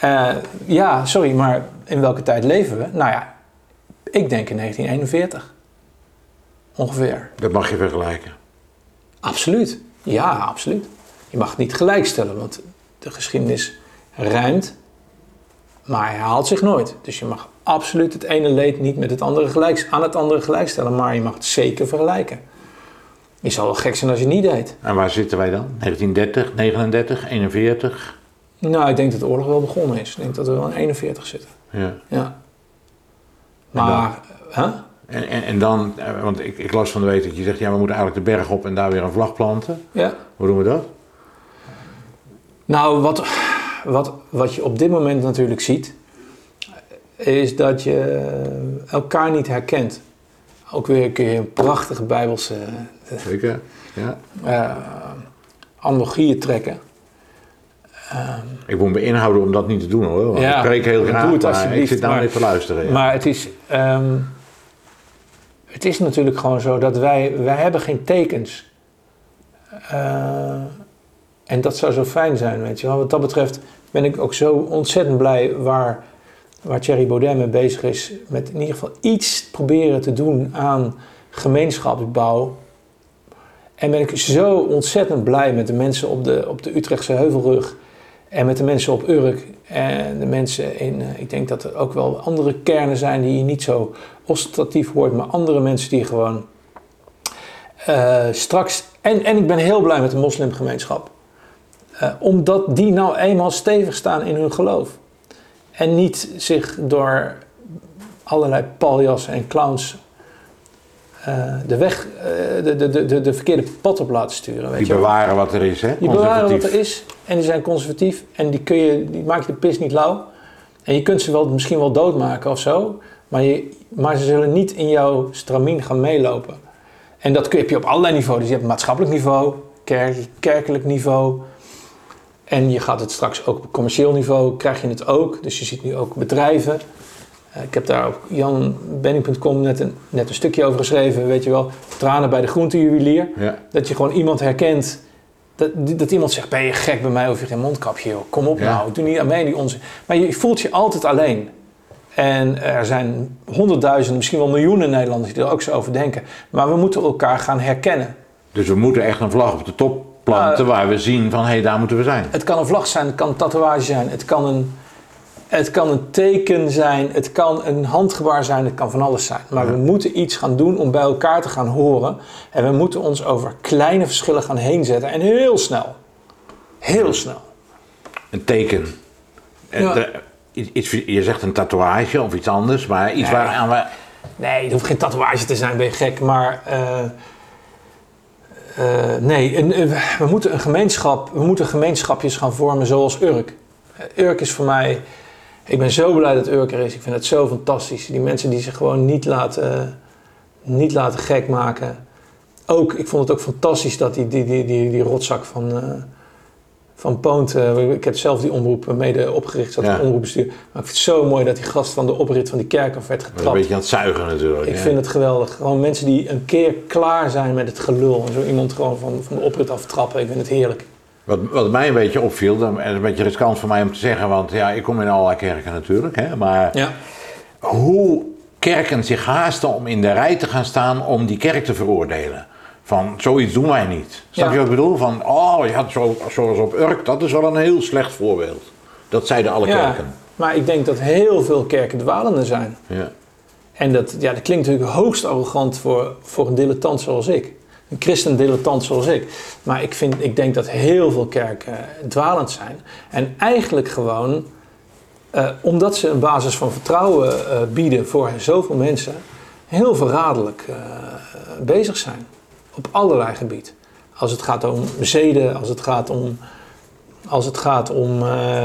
Eh, ja, sorry, maar in welke tijd leven we? Nou ja, ik denk in 1941. Ongeveer. Dat mag je vergelijken. Absoluut. Ja, absoluut. Je mag het niet gelijkstellen, want de geschiedenis ruimt, maar hij herhaalt zich nooit. Dus je mag absoluut het ene leed niet met het andere gelijk, aan het andere gelijkstellen, maar je mag het zeker vergelijken. Je zal wel gek zijn als je het niet deed. En waar zitten wij dan? 1930, 39, 41? Nou, ik denk dat de oorlog wel begonnen is. Ik denk dat we wel in 41 zitten. Ja. Ja. Maar, hè? En, en, en dan, eh, want ik, ik las van de week dat je zegt, ja, we moeten eigenlijk de berg op en daar weer een vlag planten. Ja. Hoe doen we dat? Nou, wat, wat, wat je op dit moment natuurlijk ziet, is dat je elkaar niet herkent. Ook weer kun je een prachtige bijbelse Zeker? Ja. eh analogieën trekken. Ik moet me inhouden om dat niet te doen hoor. Want Ja, ik spreek heel doe graag, het maar ik alsjeblieft, zit daar maar- niet te luisteren. ja. Maar het is, ehm, het is natuurlijk gewoon zo dat wij, wij hebben geen tekens. Eh, en dat zou zo fijn zijn, weet je wel. Wat dat betreft ben ik ook zo ontzettend blij waar, waar Thierry Baudet mee bezig is. Met in ieder geval iets proberen te doen aan gemeenschapsbouw. En ben ik zo ontzettend blij met de mensen op de, op de Utrechtse Heuvelrug. En met de mensen op Urk. En de mensen in, eh, ik denk dat er ook wel andere kernen zijn die je niet zo ostentatief hoort. Maar andere mensen die gewoon eh, straks... En, en ik ben heel blij met de moslimgemeenschap. Eh, omdat die nou eenmaal stevig staan in hun geloof. En niet zich door allerlei paljassen en clowns eh, de weg, eh, de, de, de, de, de verkeerde pad op laten sturen. Weet Die je bewaren wat er is, hè? Die bewaren wat er is en die zijn conservatief en die, kun je, die maak je de pis niet lauw. En je kunt ze wel, misschien wel doodmaken of zo, maar, je, maar ze zullen niet in jouw stramien gaan meelopen. En dat kun- heb je op allerlei niveaus. Dus je hebt maatschappelijk niveau, kerk, kerkelijk niveau. En je gaat het straks ook op commercieel niveau, krijg je het ook. Dus je ziet nu ook bedrijven. Eh, ik heb daar op janbenning.com net een, net een stukje over geschreven, weet je wel. Tranen bij de groentejuwelier. Ja. Dat je gewoon iemand herkent. Dat, dat iemand zegt, ben je gek bij mij of je geen mondkapje joh. Kom op Ja. nou, doe niet aan mij die onzin. Maar je voelt je altijd alleen. En er zijn honderdduizenden, misschien wel miljoenen Nederlanders die er ook zo over denken. Maar we moeten elkaar gaan herkennen. Dus we moeten echt een vlag op de top planten Nou, waar we zien van, hé, hey, daar moeten we zijn. Het kan een vlag zijn, het kan een tatoeage zijn, het kan een, het kan een teken zijn, het kan een handgebaar zijn, het kan van alles zijn. Maar we moeten iets gaan doen om bij elkaar te gaan horen. En we moeten ons over kleine verschillen gaan heen zetten. En heel snel. Heel snel. Een teken. En Ja. de- iets, iets- je zegt een tatoeage of iets anders, maar iets Nee. waaraan we... Nee, het hoeft geen tatoeage te zijn, ben je gek. Maar eh, eh, nee, we moeten een gemeenschap, we moeten gemeenschapjes gaan vormen zoals Urk. Eh, Urk is voor mij, ik ben zo blij dat Urk er is. Ik vind het zo fantastisch. Die mensen die zich gewoon niet laten, niet laten gek maken. Ook, ik vond het ook fantastisch dat die, die, die, die, die rotzak van, eh, van Poont, eh, ik heb zelf die omroep mede opgericht, zat Ja. omroepbestuur. Maar ik vind het zo mooi dat die gast van de oprit van die kerkhof werd Een getrapt. beetje aan het zuigen natuurlijk. Ik vind het geweldig. Gewoon mensen die een keer klaar zijn met het gelul. En zo iemand gewoon van, van de oprit aftrappen. Ik vind het heerlijk. Wat, wat mij een beetje opviel, en een beetje riskant voor mij om te zeggen, want ja, ik kom in allerlei kerken natuurlijk, hè, maar Ja. hoe kerken zich haasten om in de rij te gaan staan om die kerk te veroordelen. Van, zoiets doen wij niet. Snap Ja. je wat ik bedoel? Van, oh, je had zo, zoals op Urk, dat is wel een heel slecht voorbeeld. Dat zeiden alle ja. kerken. Maar ik denk dat heel veel kerken dwalende zijn. Ja. En dat, ja, dat klinkt natuurlijk hoogst arrogant voor, voor een dilettant zoals ik. Een christen dilettant zoals ik. Maar ik, vind, ik denk dat heel veel kerken dwalend zijn. En eigenlijk gewoon, eh, omdat ze een basis van vertrouwen eh, bieden voor zoveel mensen, heel verraderlijk eh, bezig zijn. Op allerlei gebied. als het gaat om zeden, als het gaat om, als het gaat om eh,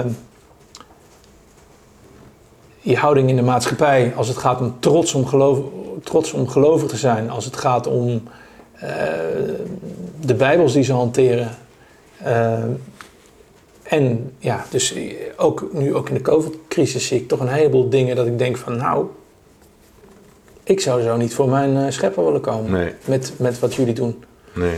je houding in de maatschappij, als het gaat om trots om, geloof, trots om gelovig te zijn, als het gaat om eh, de Bijbels die ze hanteren. Eh, en ja, dus ook nu ook in de COVID-crisis zie ik toch een heleboel dingen dat ik denk van nou, ik zou zo niet voor mijn eh, schepper willen komen Nee. met, met wat jullie doen. Nee.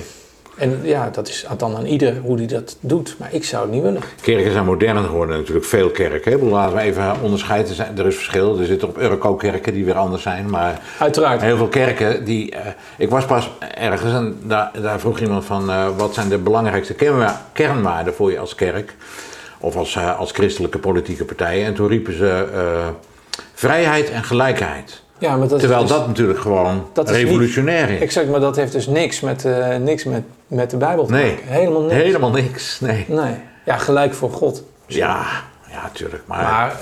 En ja, dat is dan aan ieder hoe die dat doet, maar ik zou het niet willen. Kerken zijn moderner geworden, natuurlijk veel kerken. Laten we even onderscheiden. Er is verschil. Er zitten op Euroko kerken die weer anders zijn. Maar Uiteraard. heel veel kerken die. eh, ik was pas ergens en daar, daar vroeg iemand van eh, wat zijn de belangrijkste kernwa- kernwaarden voor je als kerk of als, als christelijke politieke partij. En toen riepen ze vrijheid en gelijkheid. Ja, maar dat Terwijl is dus- dat natuurlijk gewoon dat revolutionair is. Exact, maar dat heeft dus niks met, eh, niks met, met de Bijbel te Nee. maken. Helemaal niks. Helemaal niks. Nee. Nee. Ja, gelijk voor God. Ja, ja, tuurlijk. Maar, Maar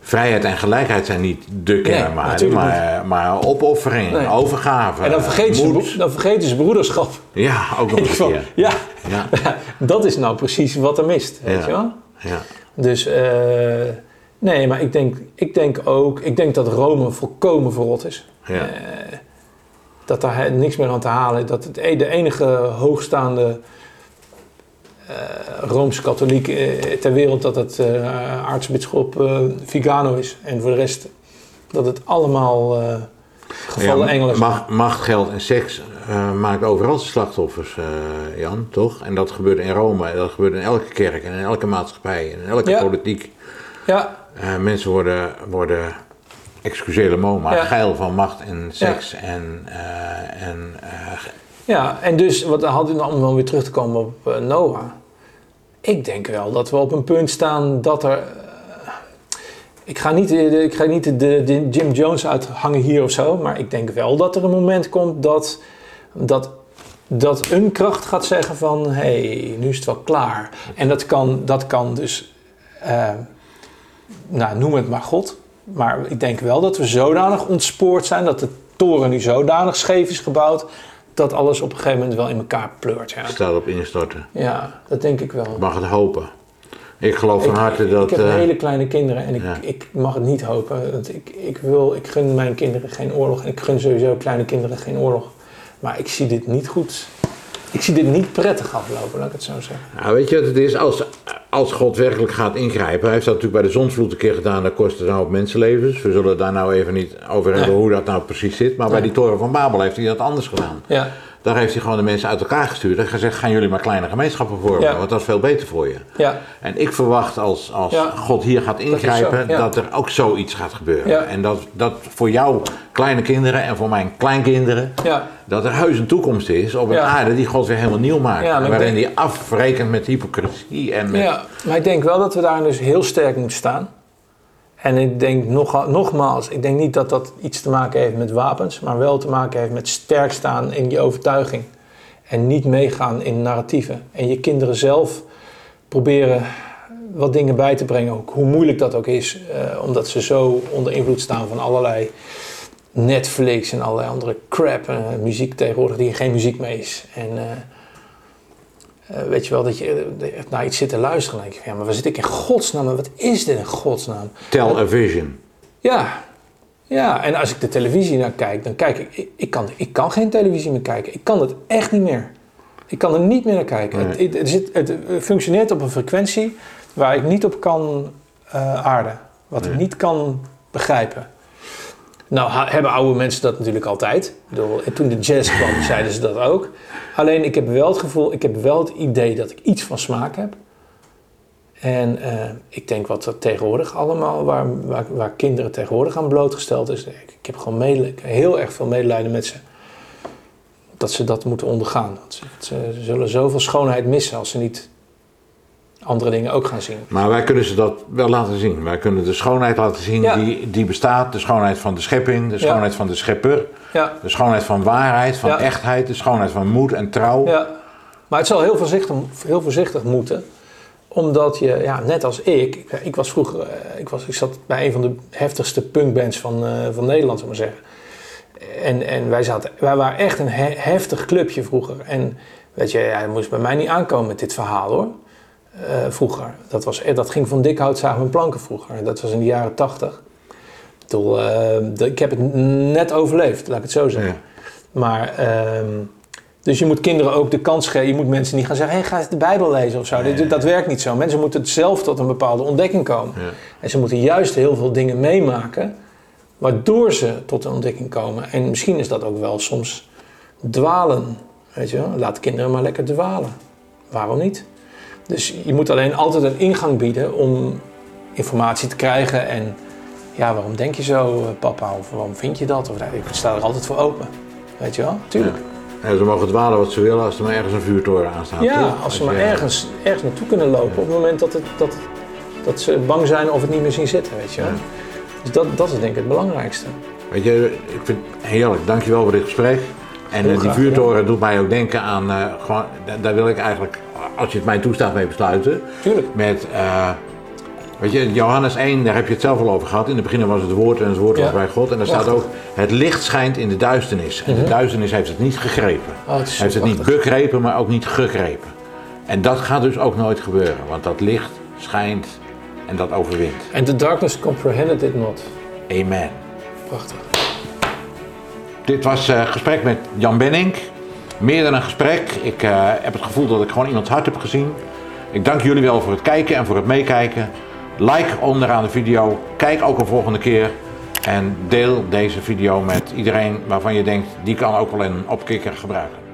vrijheid en gelijkheid zijn niet de kernwaarden, natuurlijk maar, maar opoffering, Nee. overgave. en dan vergeten, ze, moed. bro- dan vergeten ze broederschap. Ja, ook nog eens keer. Ja, Ja. dat is nou precies wat er mist. Weet Ja. je wel? Ja. Dus eh, nee, maar ik denk, ik denk ook, ik denk dat Rome volkomen verrot is. Ja. Dat daar niks meer aan te halen is. Dat het e- de enige hoogstaande eh, Rooms-katholiek eh, ter wereld dat het eh aartsbisschop eh, Vigano is. En voor de rest dat het allemaal eh, gevallen Ja, engelen zijn. macht, macht, geld en seks eh, maakt overal slachtoffers, eh, Jan, toch? En dat gebeurt in Rome, en dat gebeurt in elke kerk en in elke maatschappij en in elke Ja. politiek. Ja, Eh, mensen worden, worden excuseer Ja. geil van macht en seks en, eh, en eh, Ja, en dus wat had u om dan weer terug te komen op eh, Noah. Ik denk wel dat we op een punt staan dat er. eh, ik ga niet, eh, de- ik ga niet de, de, de Jim Jones uithangen hier of zo, maar ik denk wel dat er een moment komt dat, dat, dat een kracht gaat zeggen van hé, hey, nu is het wel klaar. En dat kan, dat kan dus, eh, nou noem het maar God. Maar ik denk wel dat we zodanig ontspoord zijn, dat de toren nu zodanig scheef is gebouwd, dat alles op een gegeven moment wel in elkaar pleurt. Ja, staat op instorten. ja dat denk ik wel. Ik mag het hopen. Ik geloof van Ik, harte dat... ik heb eh, hele kleine kinderen en ik, ja. ik mag het niet hopen. Want ik, ik, wil, ik gun mijn kinderen geen oorlog en ik gun sowieso kleine kinderen geen oorlog. Maar ik zie dit niet goed. Ik zie dit niet prettig aflopen, laat ik het zo zeggen. Nou, weet je wat het is? Als, als God werkelijk gaat ingrijpen, hij heeft dat natuurlijk bij de zonsvloed een keer gedaan, dat kostte nou op mensenlevens. We zullen het daar nou even niet over hebben Nee. hoe dat nou precies zit. Maar bij die toren van Babel heeft hij dat anders gedaan. Ja, Daar heeft hij gewoon de mensen uit elkaar gestuurd en gezegd, gaan jullie maar kleine gemeenschappen vormen, Ja. want dat is veel beter voor je. ja, En ik verwacht als, als Ja. God hier gaat ingrijpen, zo, dat er ook zoiets gaat gebeuren. En dat, dat voor jouw kleine kinderen en voor mijn kleinkinderen, ja. dat er heus een toekomst is op een aarde die God weer helemaal nieuw maakt. Waarin denk- hij afrekent met hypocrisie en met... Ja, maar ik denk wel dat we daar dus heel sterk moeten staan. En ik denk nog, nogmaals, ik denk niet dat dat iets te maken heeft met wapens, maar wel te maken heeft met sterk staan in je overtuiging. En niet meegaan in narratieven. En je kinderen zelf proberen wat dingen bij te brengen, ook hoe moeilijk dat ook is, eh, omdat ze zo onder invloed staan van allerlei Netflix en allerlei andere crap, eh, muziek tegenwoordig die geen muziek meer is. En eh, eh, weet je wel, dat je eh, naar iets zit te luisteren. Dan denk je, ja, maar waar zit ik in godsnaam? Wat is dit in godsnaam? Tell a vision. Ja, ja. En als ik de televisie naar kijk, dan kijk ik, ik, ik, kan, ik kan geen televisie meer kijken. Ik kan het echt niet meer. Ik kan er niet meer naar kijken. Nee. Het, het, het zit, het functioneert op een frequentie waar ik niet op kan eh, aarden. Wat ik niet kan begrijpen. Nou hebben oude mensen dat natuurlijk altijd. Bedoel, en toen de jazz kwam, zeiden ze dat ook. Alleen ik heb wel het gevoel, ik heb wel het idee dat ik iets van smaak heb. En eh, ik denk wat er tegenwoordig allemaal, waar, waar, waar kinderen tegenwoordig aan blootgesteld is. Ik, heb gewoon medel- heel erg veel medelijden met ze. Dat ze dat moeten ondergaan. Ze zullen zoveel schoonheid missen als ze niet andere dingen ook gaan zien. Maar wij kunnen ze dat wel laten zien. Wij kunnen de schoonheid laten zien Ja. die, die bestaat. De schoonheid van de schepping, de schoonheid van de schepper. Ja, De schoonheid van waarheid, van Ja. echtheid. De schoonheid van moed en trouw. ja. Maar het zal heel voorzichtig, heel voorzichtig moeten. Omdat je, ja, net als ik, ik, ik was vroeger, eh, ik, was, ik zat bij een van de heftigste punkbands van, eh, van Nederland, zou maar zeggen. En, en wij, zaten, wij waren echt een he- heftig clubje vroeger. En Weet je, hij moest bij mij niet aankomen met dit verhaal hoor. Eh, vroeger. Dat, was, eh, dat ging van dik hout zagen en planken vroeger. Dat was in de jaren tachtig. Ik eh, ik heb het net overleefd, laat ik het zo zeggen. Maar, ehm, dus je moet kinderen ook de kans geven. Je moet mensen niet gaan zeggen, hey, ga eens de Bijbel lezen of zo. Dat, dat werkt niet zo. Mensen moeten zelf tot een bepaalde ontdekking komen. Ja. En ze moeten juist heel veel dingen meemaken, waardoor ze tot een ontdekking komen. En misschien is dat ook wel soms dwalen. Weet je wel? Laat kinderen maar lekker dwalen. Waarom niet? Dus je moet alleen altijd een ingang bieden om informatie te krijgen. En ja, waarom denk je zo, eh, papa? Of waarom vind je dat? Of, nou, ik sta er altijd voor open. Weet je wel? Tuurlijk. En ze mogen dwalen wat ze willen als er maar ergens een vuurtoren aan staat. Ja, als ze maar je- ergens, ergens naartoe kunnen lopen op het moment dat, het, dat, dat ze bang zijn of het niet meer zien zitten, weet je wel. Dus dat, dat is denk ik het belangrijkste. Weet je, ik vind het heerlijk. Dankjewel voor dit gesprek. En Heel eh, die graag vuurtoren doet mij ook denken aan, eh, gewoon, da- daar wil ik eigenlijk, als je het mij toestaat, mee besluiten. Tuurlijk. Met, eh, weet je, Johannes 1, daar heb je het zelf al over gehad. In het begin was het woord en het woord was bij God. En daar staat ook, het licht schijnt in de duisternis. En de duisternis heeft het niet gegrepen. Oh, het heeft het niet begrepen, maar ook niet gegrepen. En dat gaat dus ook nooit gebeuren. Want dat licht schijnt en dat overwint. And the darkness comprehended it not. Amen. Prachtig. Dit was een gesprek met Jan Benning. Meer dan een gesprek. Ik eh, heb het gevoel dat ik gewoon iemands hart heb gezien. Ik dank jullie wel voor het kijken en voor het meekijken. Like onderaan de video. Kijk ook een volgende keer. En deel deze video met iedereen waarvan je denkt, die kan ook wel een opkikker gebruiken.